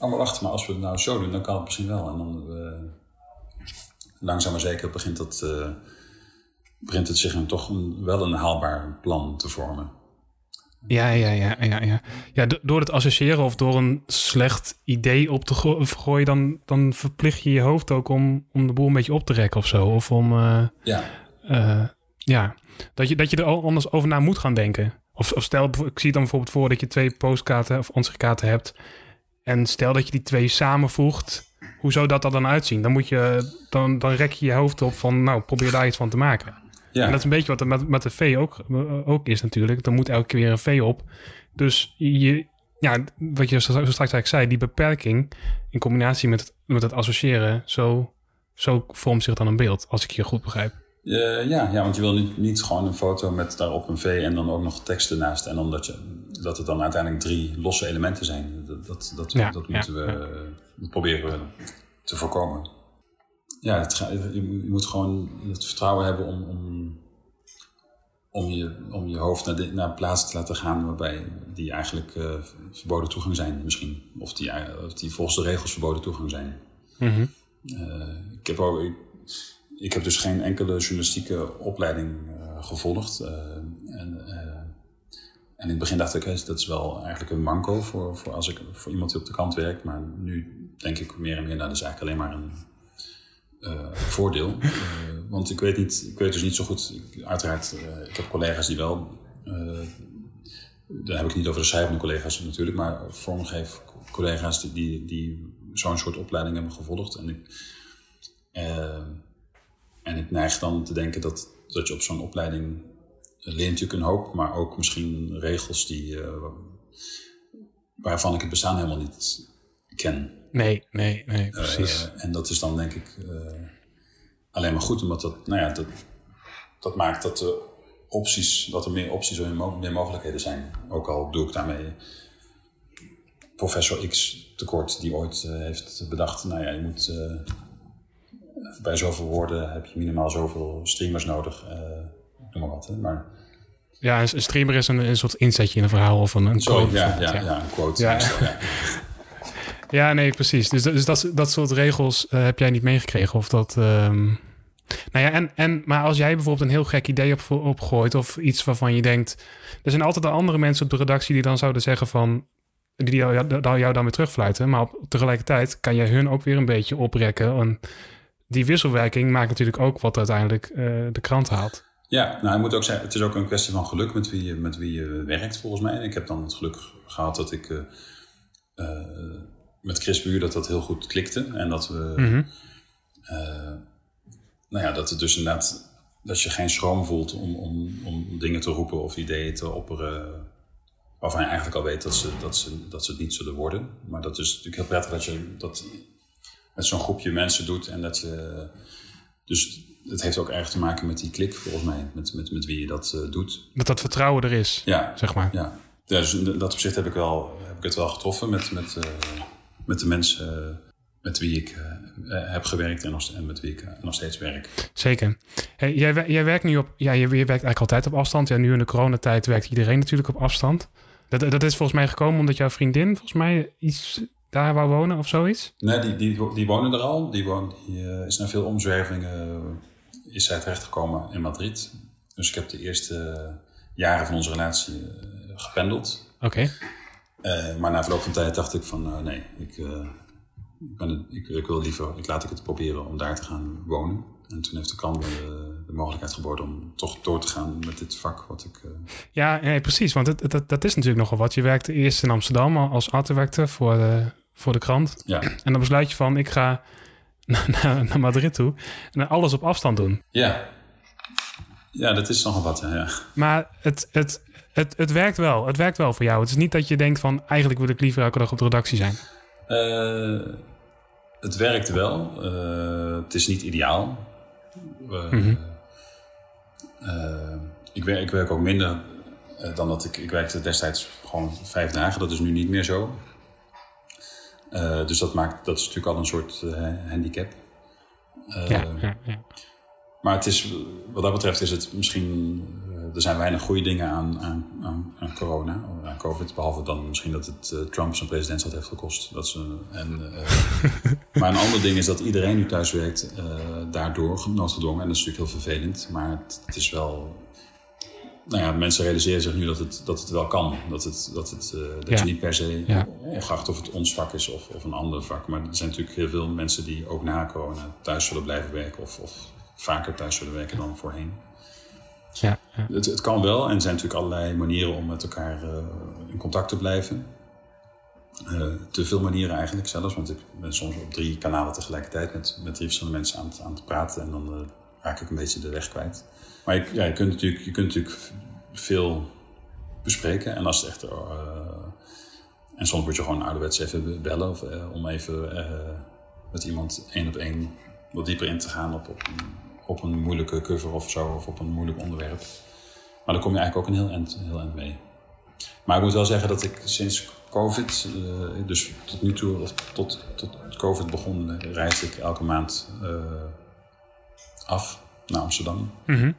oh maar wacht, maar als we het nou zo doen, dan kan het misschien wel. En dan langzaam maar zeker begint, dat, begint het zich een, toch een, wel een haalbaar plan te vormen. Ja, ja, ja, ja, ja. ja do- door het associëren of door een slecht idee op te go- gooien, dan, dan verplicht je je hoofd ook om, om de boel een beetje op te rekken of zo. Of om, eh, Ja, eh, ja, dat je, dat je er al anders over na moet gaan denken. Of, of stel, ik zie dan bijvoorbeeld voor dat je twee postkaarten of ansichtkaarten hebt. En stel dat je die twee samenvoegt, hoe zou dat er dan uitzien? Dan, moet je, dan, dan rek je je hoofd op van, nou, probeer daar iets van te maken. Ja. En dat is een beetje wat er met, met de V ook, eh, ook is natuurlijk. Er moet elke keer weer een V op. Dus je, ja, wat je zo, zo straks eigenlijk zei, die beperking in combinatie met het, met het associëren, zo, zo vormt zich dan een beeld, als ik je goed begrijp. Eh, ja, ja, want je wil niet, niet gewoon een foto met daarop een V en dan ook nog tekst ernaast. En dan dat, je, dat het dan uiteindelijk drie losse elementen zijn. Dat, dat, dat, Ja, dat ja, moeten we proberen te voorkomen. Ja, het, je, je moet gewoon het vertrouwen hebben om, om, om, je, om je hoofd naar, de, naar plaatsen te laten gaan waarbij die eigenlijk eh, verboden toegang zijn misschien. Of die, eh, of die volgens de regels verboden toegang zijn. Mhm. Eh, ik, heb ook, ik, ik heb dus geen enkele journalistieke opleiding gevolgd. en, en in het begin dacht ik, hé, dat is wel eigenlijk een manco voor, voor, als ik, voor iemand die op de kant werkt. Maar nu denk ik meer en meer, nou, dat is eigenlijk alleen maar een eh, voordeel. Eh, want ik weet, niet, ik weet dus niet zo goed, ik- uiteraard, eh, ik heb collega's die wel... daar heb ik niet over de schrijvende collega's natuurlijk, maar vormgeef collega's die, die, die zo'n soort opleiding hebben gevolgd. En ik, en ik neig dan te denken dat, dat je op zo'n opleiding leert natuurlijk een hoop, maar ook misschien regels die, waarvan ik het bestaan helemaal niet ken. Nee, nee, nee, precies. Eh, en dat is dan denk ik eh, alleen maar goed, omdat dat, nou ja, dat, dat maakt dat de opties, dat er meer opties en meer mogelijkheden zijn. Ook al doe ik daarmee professor X tekort, die ooit eh, heeft bedacht, nou ja, je moet bij zoveel woorden heb je minimaal zoveel streamers nodig, eh noem maar wat. Hè. Maar ja, een, streamer is een, een soort inzetje in een verhaal of een, een sorry, quote. ja, bijvoorbeeld, ja, ja, een quote. Ja. [LAUGHS] ja. Nee, precies. Dus, dus dat, dat soort regels eh, heb jij niet meegekregen. Of dat. ehm, Nou ja, en, en, maar als jij bijvoorbeeld een heel gek idee op, opgooit. of iets waarvan je denkt. Er zijn altijd de andere mensen op de redactie die dan zouden zeggen van. die jou, jou, dan weer terugfluiten. Maar tegelijkertijd kan je hun ook weer een beetje oprekken. En die wisselwerking maakt natuurlijk ook wat uiteindelijk eh, de krant haalt. Ja, nou, ik moet ook zeggen, het is ook een kwestie van geluk met wie je, met wie je werkt, volgens mij. En ik heb dan het geluk gehad dat ik eh, met Chris Buur dat dat heel goed klikte. En dat we, Mhm. eh, nou ja, dat het dus inderdaad, dat je geen schroom voelt om, om, om dingen te roepen of ideeën te opperen. Waarvan je eigenlijk al weet dat ze, dat, ze, dat ze het niet zullen worden. Maar dat is natuurlijk heel prettig dat je dat met zo'n groepje mensen doet. En dat je, dus het heeft ook erg te maken met die klik, volgens mij, met, met, met wie je dat eh, doet. Dat dat vertrouwen er is, Ja, zeg maar. ja. ja dus in dat opzicht heb ik, wel, heb ik het wel getroffen met, met, eh, met de mensen eh, met wie ik eh, eh, heb gewerkt en, nog, en met wie ik nog steeds werk. Zeker. Hey, jij, jij werkt nu op, ja, je, je werkt eigenlijk altijd op afstand. Ja, nu in de coronatijd werkt iedereen natuurlijk op afstand. Dat, dat is volgens mij gekomen omdat jouw vriendin volgens mij iets daar wou wonen of zoiets. Nee, die, die, die wonen er al. Die, woont, die is na veel omzwervingen is zij terechtgekomen in Madrid. Dus ik heb de eerste jaren van onze relatie gependeld. Oké. Eh, maar na verloop van tijd dacht ik van nou, nee, ik, eh, ik, ben het, ik, ik wil liever, ik laat ik het proberen om daar te gaan wonen. En toen heeft de krant me de, de mogelijkheid geboden om toch door te gaan met dit vak wat ik... eh, Ja, nee, precies. Want het, dat, dat is natuurlijk nogal wat. Je werkte eerst in Amsterdam al als artwerkte voor de, voor de krant. ja, En dan besluit je van, ik ga [LAUGHS] naar, naar Madrid toe. En alles op afstand doen. Ja. Ja, dat is nogal wat, ja. Maar het, het, het, het werkt wel. Het werkt wel voor jou. Het is niet dat je denkt van... eigenlijk wil ik liever elke dag op de redactie zijn. Uh, het werkt wel. Uh, het is niet ideaal. Uh, mm -hmm. ik, werk, ik werk ook minder dan dat ik... Ik werkte destijds gewoon vijf dagen. Dat is nu niet meer zo. dus dat, maakt, dat is natuurlijk al een soort handicap. ja, ja, ja. Maar het is, wat dat betreft is het misschien... er zijn weinig goede dingen aan, aan, aan, aan corona, aan COVID. Behalve dan misschien dat het uh, Trump zijn presidentschap heeft gekost. Dat ze, en, uh, [LAUGHS] maar een ander ding is dat iedereen nu thuis werkt uh, daardoor, noodgedwongen. En dat is natuurlijk heel vervelend. Maar het, het, is wel... Nou ja, mensen realiseren zich nu dat het, dat het wel kan. Dat, het, dat, het, dat ja. je niet per se, ja. ongeacht of het ons vak is of, of een ander vak. Maar er zijn natuurlijk heel veel mensen die ook na corona thuis zullen blijven werken. Of, of vaker thuis zullen werken dan voorheen. Ja, ja. Het, het, kan wel en er zijn natuurlijk allerlei manieren om met elkaar uh, in contact te blijven. Uh, te veel manieren eigenlijk zelfs, want ik ben soms op drie kanalen tegelijkertijd met, met drie verschillende mensen aan, aan te praten en dan uh, raak ik een beetje de weg kwijt. Maar je, ja, je, kunt, natuurlijk, je kunt natuurlijk veel bespreken en als het echt. en soms moet je gewoon ouderwets even bellen of, om even met iemand één op één wat dieper in te gaan op, op op een moeilijke cover of zo, of op een moeilijk onderwerp. Maar dan kom je eigenlijk ook een heel eind, heel eind mee. Maar ik moet wel zeggen dat ik sinds COVID, uh, dus tot nu toe, of tot, tot COVID begon, reisde ik elke maand uh, af naar Amsterdam. Mm -hmm.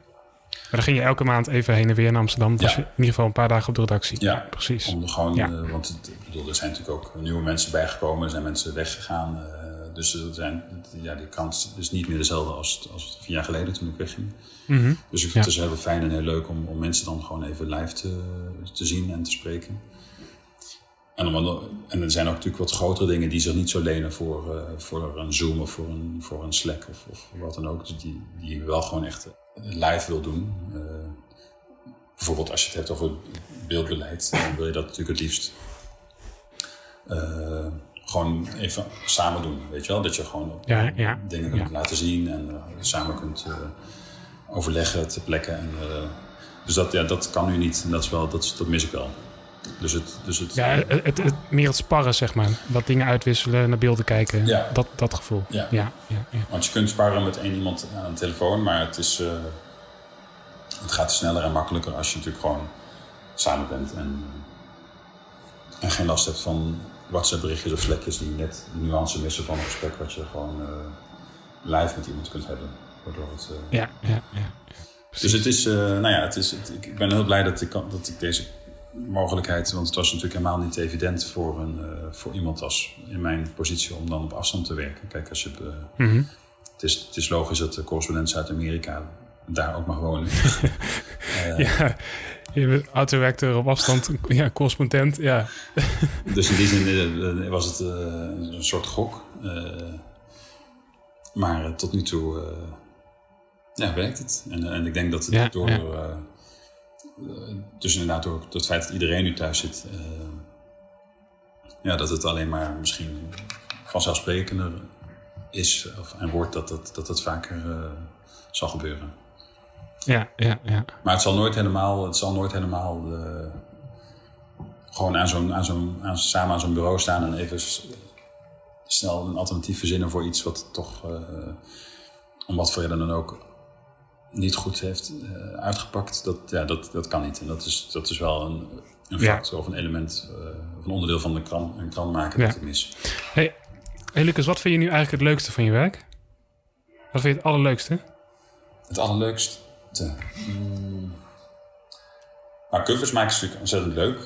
Maar dan ging je elke maand even heen en weer naar Amsterdam. Dus in ieder geval een paar dagen op de redactie. Ja, precies. Om gewoon, ja. uh, want het, bedoel, er zijn natuurlijk ook nieuwe mensen bijgekomen. Er zijn mensen weggegaan. Dus er zijn, ja, die kans is niet meer dezelfde als, als vier jaar geleden toen ik wegging. Mm -hmm. Dus ik vind ja. het dus heel fijn en heel leuk om, om mensen dan gewoon even live te, te zien en te spreken. En, om, en er zijn ook natuurlijk wat grotere dingen die zich niet zo lenen voor, uh, voor een Zoom of voor een, voor een Slack of, of wat dan ook. Dus die, die je wel gewoon echt live wil doen. Uh, bijvoorbeeld als je het hebt over beeldbeleid, dan wil je dat natuurlijk het liefst uh, gewoon even samen doen. Weet je wel? Dat je gewoon ja, ja, dingen kunt ja. laten zien en uh, samen kunt uh, overleggen ter plekke. En, uh, dus dat, ja, dat kan nu niet en dat, is wel, dat, dat mis ik wel. Dus het, dus het, ja, het, het, het, meer het sparren, zeg maar. Wat dingen uitwisselen, naar beelden kijken. Ja. Dat, dat gevoel. Ja. Ja, ja, ja. Want je kunt sparren met één iemand aan de telefoon, maar het, is, het gaat sneller en makkelijker als je natuurlijk gewoon samen bent en, en geen last hebt van WhatsApp berichtjes of slekjes die net nuance missen van een gesprek wat je gewoon uh, live met iemand kunt hebben. Waardoor het, uh... ja, ja, ja. Dus het is, uh, nou ja, het is, het, ik, ben heel blij dat ik, dat ik deze mogelijkheid, want het was natuurlijk helemaal niet evident voor, een, voor iemand als in mijn positie om dan op afstand te werken. Kijk, als je, mm -hmm. het, is, het is logisch dat de correspondent uit Amerika daar ook mag wonen. [LAUGHS] ja, je autowerkter op afstand, ja, correspondent, ja. Dus in die zin was het uh, een soort gok. Uh, maar uh, tot nu toe ja, werkt het. En, en ik denk dat het ja, door... Ja. dus inderdaad door het feit dat iedereen nu thuis zit... ja, dat het alleen maar misschien vanzelfsprekender is of, en wordt dat dat, dat, dat vaker zal gebeuren. Ja, ja, ja. Maar het zal nooit helemaal, het zal nooit helemaal uh, gewoon aan zo'n, aan zo'n, aan, samen aan zo'n bureau staan en even snel een alternatief verzinnen voor iets wat toch, uh, om wat voor reden dan ook, niet goed heeft uh, uitgepakt. Dat, ja, dat, dat kan niet. En dat is, dat is wel een, een factor ja. of een element, of een onderdeel van de krant, een krant maken ja. dat ik mis. Hey, hey Lucas, wat vind je nu eigenlijk het leukste van je werk? Wat vind je het allerleukste? Het allerleukste? Mm. Maar covers maken is natuurlijk ontzettend leuk.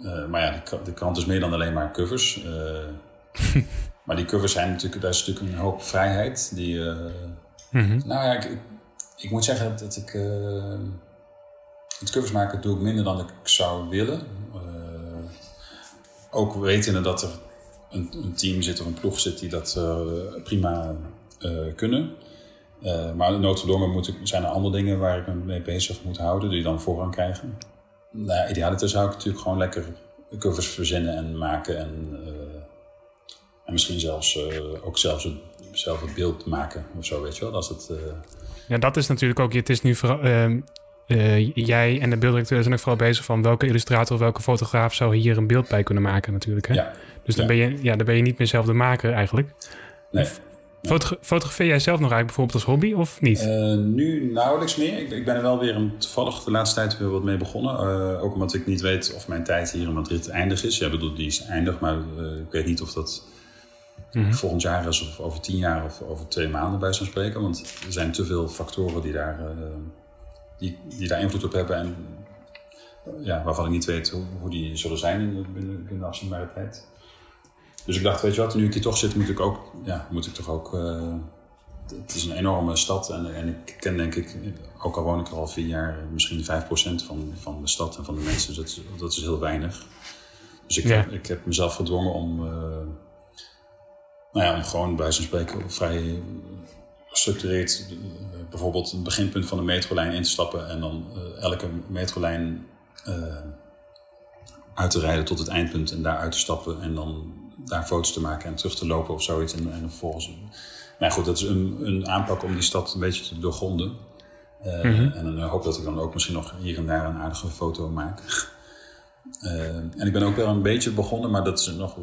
Uh, maar ja, de, de, krant is meer dan alleen maar covers. Uh, [LAUGHS] maar die covers zijn natuurlijk, daar is natuurlijk een hoop vrijheid. Die, uh, mm -hmm. Nou ja, ik, ik, ik, moet zeggen dat ik het covers maken doe ik minder dan ik zou willen. ook wetende dat er een, een, team zit of een ploeg zit die dat prima kunnen. Uh, maar noodgedwongen moet ik, zijn er andere dingen waar ik me mee bezig moet houden, die dan voorrang krijgen. Nou, idealiter zou ik natuurlijk gewoon lekker covers verzinnen en maken en, uh, En misschien zelfs ook zelfs het, zelf het beeld maken of zo, weet je wel. Als het, Ja, dat is natuurlijk ook... Het is nu vooral... Ehm, jij en de beelddirecteur zijn ook vooral bezig van welke illustrator of welke fotograaf zou hier een beeld bij kunnen maken natuurlijk. Hè? Ja. Dus dan, Ben je, ja, dan ben je niet meer zelf de maker eigenlijk. Nee. Fotografeer jij zelf nog eigenlijk bijvoorbeeld als hobby of niet? Uh, nu nauwelijks meer. Ik, ik, ben er wel weer een, toevallig de laatste tijd weer wat mee begonnen. Uh, ook omdat ik niet weet of mijn tijd hier in Madrid eindig is. Ja, bedoel, die is eindig, maar uh, ik weet niet of dat mm -hmm. volgend jaar is of over tien jaar of over twee maanden bij zou spreken. Want er zijn te veel factoren die daar, die, die daar invloed op hebben. En ja, waarvan ik niet weet hoe, hoe die zullen zijn in, binnen, binnen de afzienbare tijd. Dus ik dacht, weet je wat, nu ik hier toch zit, moet ik ook, ja, moet ik toch ook. Uh, het is een enorme stad en, en ik ken denk ik, ook al woon ik er al vier jaar, misschien 5% van, van de stad en van de mensen. Dat is, dat is heel weinig. Dus ik, ja. heb, ik heb mezelf gedwongen om, uh, nou ja, om gewoon bij zo'n spreken vrij gestructureerd uh, bijvoorbeeld een beginpunt van de metrolijn in te stappen en dan elke metrolijn uit te rijden tot het eindpunt en daar uit te stappen en dan daar foto's te maken en terug te lopen of zoiets. En, en vervolgens. Nou goed, dat is een, een aanpak om die stad een beetje te doorgronden. Uh, mm -hmm. En dan hoop dat ik dan ook misschien nog hier en daar een aardige foto maak. Uh, en ik ben ook wel een beetje begonnen, maar dat is nog.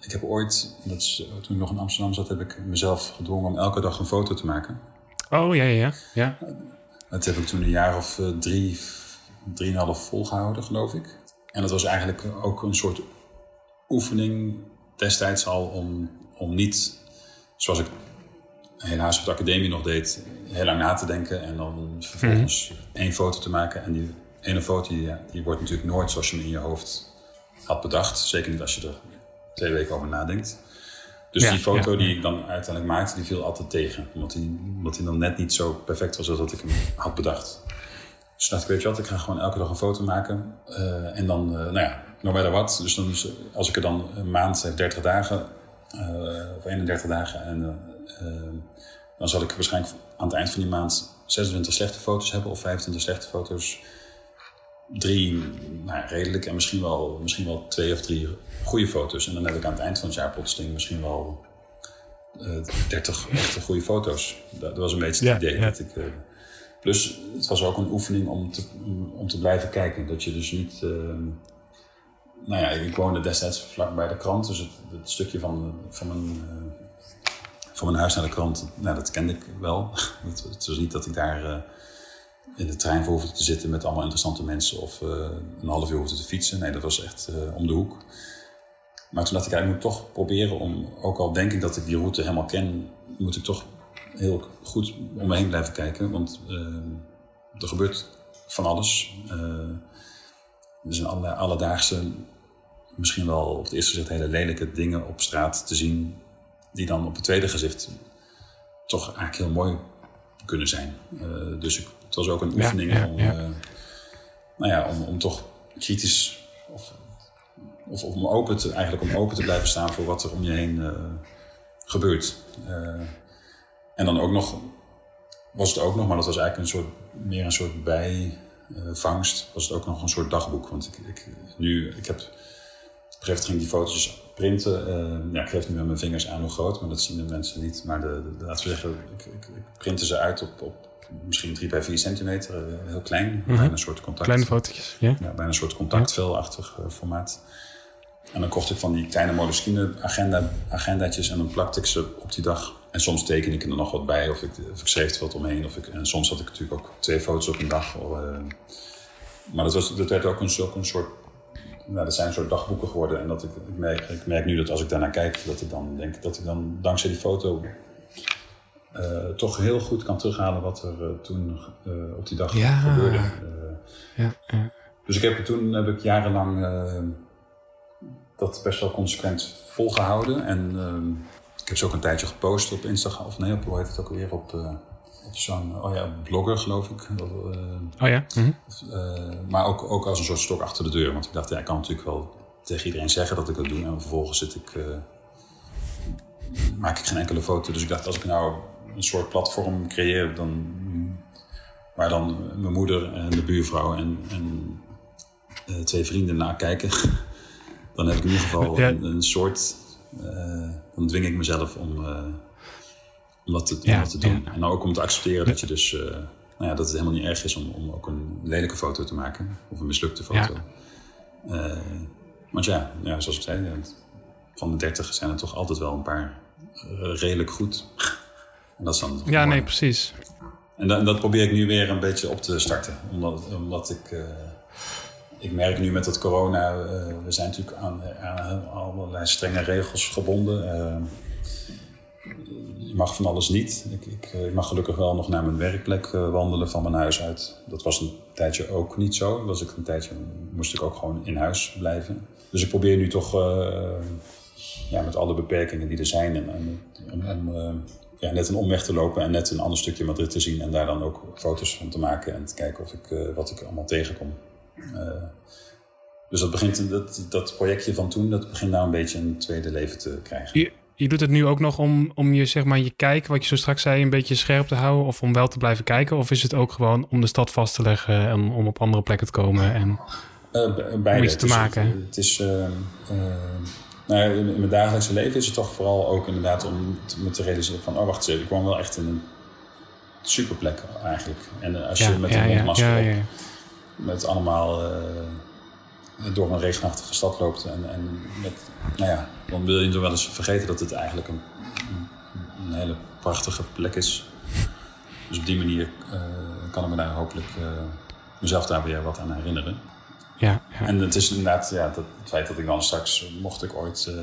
Ik heb ooit, dat is, toen ik nog in Amsterdam zat, heb ik mezelf gedwongen om elke dag een foto te maken. Oh ja, ja, ja. Dat heb ik toen een jaar of drie, drieënhalf volgehouden, geloof ik. En dat was eigenlijk ook een soort oefening destijds al om, om niet, zoals ik helaas op de academie nog deed, heel lang na te denken en dan vervolgens mm -hmm. één foto te maken. En die ene foto die, die wordt natuurlijk nooit zoals je hem in je hoofd had bedacht. Zeker niet als je er twee weken over nadenkt. Dus ja, die foto ja, die ik dan uiteindelijk maakte, die viel altijd tegen. Omdat die, omdat die dan net niet zo perfect was als dat ik hem had bedacht. Dus dacht ik, weet je wat, ik ga gewoon elke dag een foto maken. Uh, en dan, uh, nou ja, no matter what. Dus dan, als ik er dan een maand heb, 30 dagen, uh, of 31 dagen. En dan zal ik waarschijnlijk aan het eind van die maand 26 slechte foto's hebben of 25 slechte foto's. Drie nou, redelijk en misschien wel, misschien wel twee of drie goede foto's. En dan heb ik aan het eind van het jaar plotseling misschien wel 30 echte goede foto's. Dat, dat was een beetje het ja, idee. Ja. Dat ik, Plus, het was ook een oefening om te, om te blijven kijken. Dat je dus niet. Nou ja, ik woonde destijds vlak bij de krant, dus het, het stukje van, van, mijn, uh, van mijn huis naar de krant, nou, dat kende ik wel. [LAUGHS] het, was niet dat ik daar uh, in de trein voor hoefde te zitten met allemaal interessante mensen of een half uur hoefde te fietsen. Nee, dat was echt om de hoek. Maar toen dacht ik, ik moet toch proberen om, ook al denk ik dat ik die route helemaal ken, moet ik toch heel goed om me heen blijven kijken. Want er gebeurt van alles. Er zijn allerlei alledaagse, misschien wel op het eerste gezicht hele lelijke dingen op straat te zien. Die dan op het tweede gezicht toch eigenlijk heel mooi kunnen zijn. Uh, dus ik, het was ook een oefening ja, ja, om, ja. nou ja, om, om toch kritisch of, of om open te, eigenlijk om open te blijven staan voor wat er om je heen gebeurt. En dan ook nog, was het ook nog, maar dat was eigenlijk een soort, meer een soort bijvangst, was het ook nog een soort dagboek. Want ik, ik, nu, ik heb, gegeven ging die foto's printen. Uh, ja, ik geef nu met mijn vingers aan hoe groot, maar dat zien de mensen niet. Maar de, de, laten we zeggen, ik, ik, ik printte ze uit op, op misschien 3 bij 4 centimeter, uh, heel klein. Mm -hmm. Bijna een soort contact. Kleine fotootjes, ja. ja bijna een soort contactvelachtig uh, formaat. En dan kocht ik van die kleine Moleskine agenda, agendaatjes en dan plakte ik ze op die dag. En soms teken ik er nog wat bij of ik, of ik schreef er wat omheen. Of ik, en soms had ik natuurlijk ook twee foto's op een dag. Of, uh, maar dat, was, dat werd ook een, ook een soort... Nou, dat zijn een soort dagboeken geworden. En dat ik, ik, merk, ik merk nu dat als ik daarnaar kijk, dat ik dan denk dat ik dan dankzij die foto... Uh, toch heel goed kan terughalen wat er uh, toen op die dag ja. gebeurde. Ja, ja. Dus ik heb, toen heb ik jarenlang dat best wel consequent volgehouden. En ik heb ze ook een tijdje gepost op Instagram. Of nee, op, hoe heet het ook alweer? Op, op zo'n oh ja, blogger, geloof ik. Uh, oh ja? Mm -hmm. maar ook, ook als een soort stok achter de deur. Want ik dacht, ja, ik kan natuurlijk wel tegen iedereen zeggen dat ik dat doe. En vervolgens zit ik, maak ik geen enkele foto. Dus ik dacht, als ik nou een soort platform creëer... Dan, waar dan mijn moeder en de buurvrouw en, en twee vrienden naar kijken... [LAUGHS] dan heb ik in ieder geval Ja. een, een soort dan dwing ik mezelf om, om te, Ja, om dat te doen. ja. En ook om te accepteren dat je dus... eh, nou ja, dat het helemaal niet erg is om, om ook een lelijke foto te maken. Of een mislukte foto. Eh, want ja, ja, zoals ik zei, ja, van de 30 zijn er toch altijd wel een paar eh, redelijk goed. [LAUGHS] En dat is dan Ja, nee, precies. En dat, dat probeer ik nu weer een beetje op te starten. Omdat, omdat ik, ik merk nu met dat corona, we zijn natuurlijk aan, aan allerlei strenge regels gebonden. Mag van alles niet. Ik, eh, ik mag gelukkig wel nog naar mijn werkplek eh, wandelen van mijn huis uit. Dat was een tijdje ook niet zo. Was ik een tijdje, moest ik ook gewoon in huis blijven. Dus ik probeer nu toch eh, ja, met alle beperkingen die er zijn. En, ja, net een omweg te lopen en net een ander stukje Madrid te zien. En daar dan ook foto's van te maken en te kijken of ik, eh, wat ik allemaal tegenkom. Dus dat, begint, dat, dat projectje van toen, dat begint nou een beetje een tweede leven te krijgen. Je, doet het nu ook nog om, om je, zeg maar, je kijk, wat je zo straks zei, een beetje scherp te houden. Of om wel te blijven kijken. Of is het ook gewoon om de stad vast te leggen en om op andere plekken te komen? En, Eh, be- beide. iets te Het is- maken. Het is, eh, eh, nou in in mijn dagelijkse leven is het toch vooral ook inderdaad om te- me te realiseren van... oh, wacht eens ik woon wel echt in een superplek eigenlijk. En eh, als je met ja, een mondmasker ja, op, met allemaal eh, door een regenachtige stad loopt... En, en met, nou ja, dan wil je toch wel eens vergeten dat het eigenlijk een, hele prachtige plek is. Dus op die manier eh, kan ik me daar hopelijk eh, mezelf daar weer wat aan herinneren. ja, ja. En het is inderdaad, ja, dat, het feit dat ik dan straks, mocht ik ooit eh,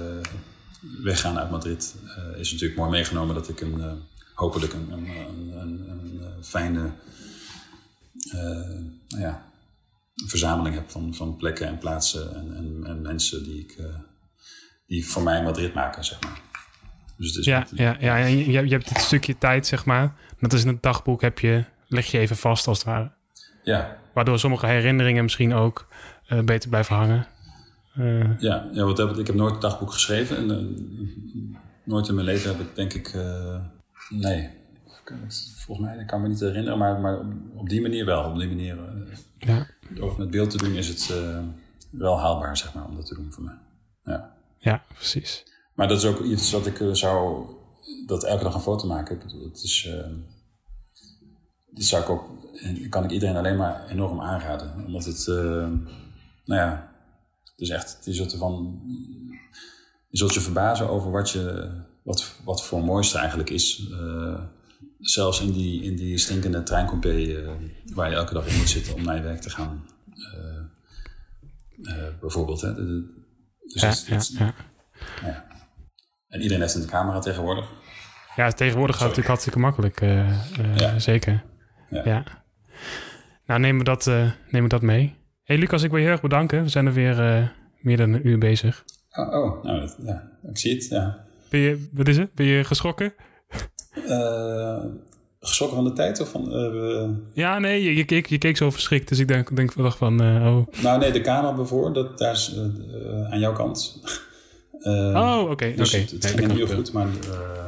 weggaan uit Madrid, is natuurlijk mooi meegenomen dat ik een, hopelijk een, een, een, een, een, fijne nou ja, een verzameling heb van, van plekken en plaatsen en, en, en mensen die, ik, eh, die voor mij Madrid maken, zeg maar. Dus het is Ja, ja, ja. Je, je hebt dit stukje tijd, zeg maar. Dat is in het dagboek heb je, leg je even vast als het ware. ja, Waardoor sommige herinneringen misschien ook eh, beter blijven hangen. Eh, Ja, ja wat heb ik, ik heb nooit een dagboek geschreven. En, nooit in mijn leven heb ik denk ik... nee, volgens mij ik kan me niet herinneren. Maar, maar op, die manier wel. Op die manier, ja, ook met beeld te doen is het eh, wel haalbaar, zeg maar, om dat te doen voor mij. Ja. ja, precies. Maar dat is ook iets wat ik eh, zou... Dat elke dag een foto maken. Het is... eh, dit zou ik ook... kan ik iedereen alleen maar enorm aanraden. Omdat het... eh, nou ja... Het is echt... Het is soort van... Je zult je verbazen over wat je... Wat, wat voor mooiste eigenlijk is. Zelfs in die, in die stinkende treincoupé... eh, waar je elke dag in moet zitten om naar je werk te gaan. Eh, eh, bijvoorbeeld. Hè. De- de- dus Ja, het- ja, het- ja. ja. En iedereen heeft een camera tegenwoordig. ja, tegenwoordig gaat het natuurlijk hartstikke makkelijk. Ja. Zeker. Ja. Ja. Nou, nemen we dat, nemen we dat mee. hey, Lucas, ik wil je heel erg bedanken. We zijn er weer meer dan een uur bezig. Oh, oh nou, dat- ja, ik zie het, ja. Ben je, wat is het? Ben je geschrokken? Eh, geschrokken van de tijd of van... eh, Ja, nee, je, je, keek, je keek zo verschrikt. Dus ik denk, denk dacht van, eh, oh. Nou nee, de camera bijvoorbeeld, dat, daar is aan jouw kant. [LAUGHS] Eh, Oh, oké. dus oké. het, het Nee, ging heel goed, maar, eh,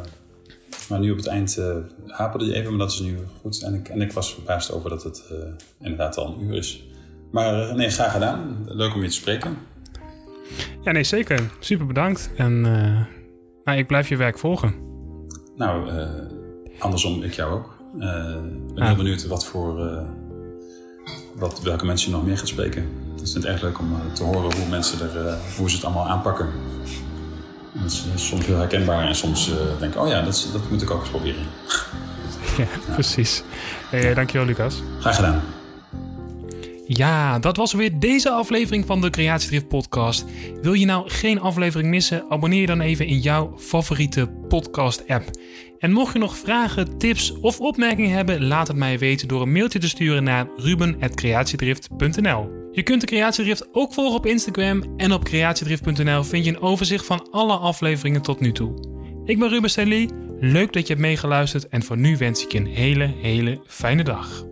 maar nu op het eind eh, haperde die even, maar dat is nu goed. En ik, en ik was verbaasd over dat het eh, inderdaad al een uur is. Maar nee, graag gedaan. Leuk om je te spreken. Ja, nee, zeker. Super bedankt. En eh, nou, ik blijf je werk volgen. Nou, eh, andersom, ik jou ook. Eh, Ik ben Ah. heel benieuwd wat voor, eh, wat, welke mensen je nog meer gaat spreken. Het is net erg leuk om te horen hoe mensen er, hoe ze het allemaal aanpakken. Dat is soms heel herkenbaar en soms denk ik, oh ja, dat, dat moet ik ook eens proberen. [LAUGHS] Ja, precies. Hey, dankjewel, Lucas. Graag gedaan. Ja, dat was weer deze aflevering van de Creatiedrift podcast. Wil je nou geen aflevering missen? Abonneer je dan even in jouw favoriete podcast app. En mocht je nog vragen, tips of opmerkingen hebben, laat het mij weten door een mailtje te sturen naar ruben.creatiedrift.nl. Je kunt de Creatiedrift ook volgen op Instagram en op creatiedrift.nl vind je een overzicht van alle afleveringen tot nu toe. Ik ben Ruben Stanley, leuk dat je hebt meegeluisterd en voor nu wens ik je een hele, hele fijne dag.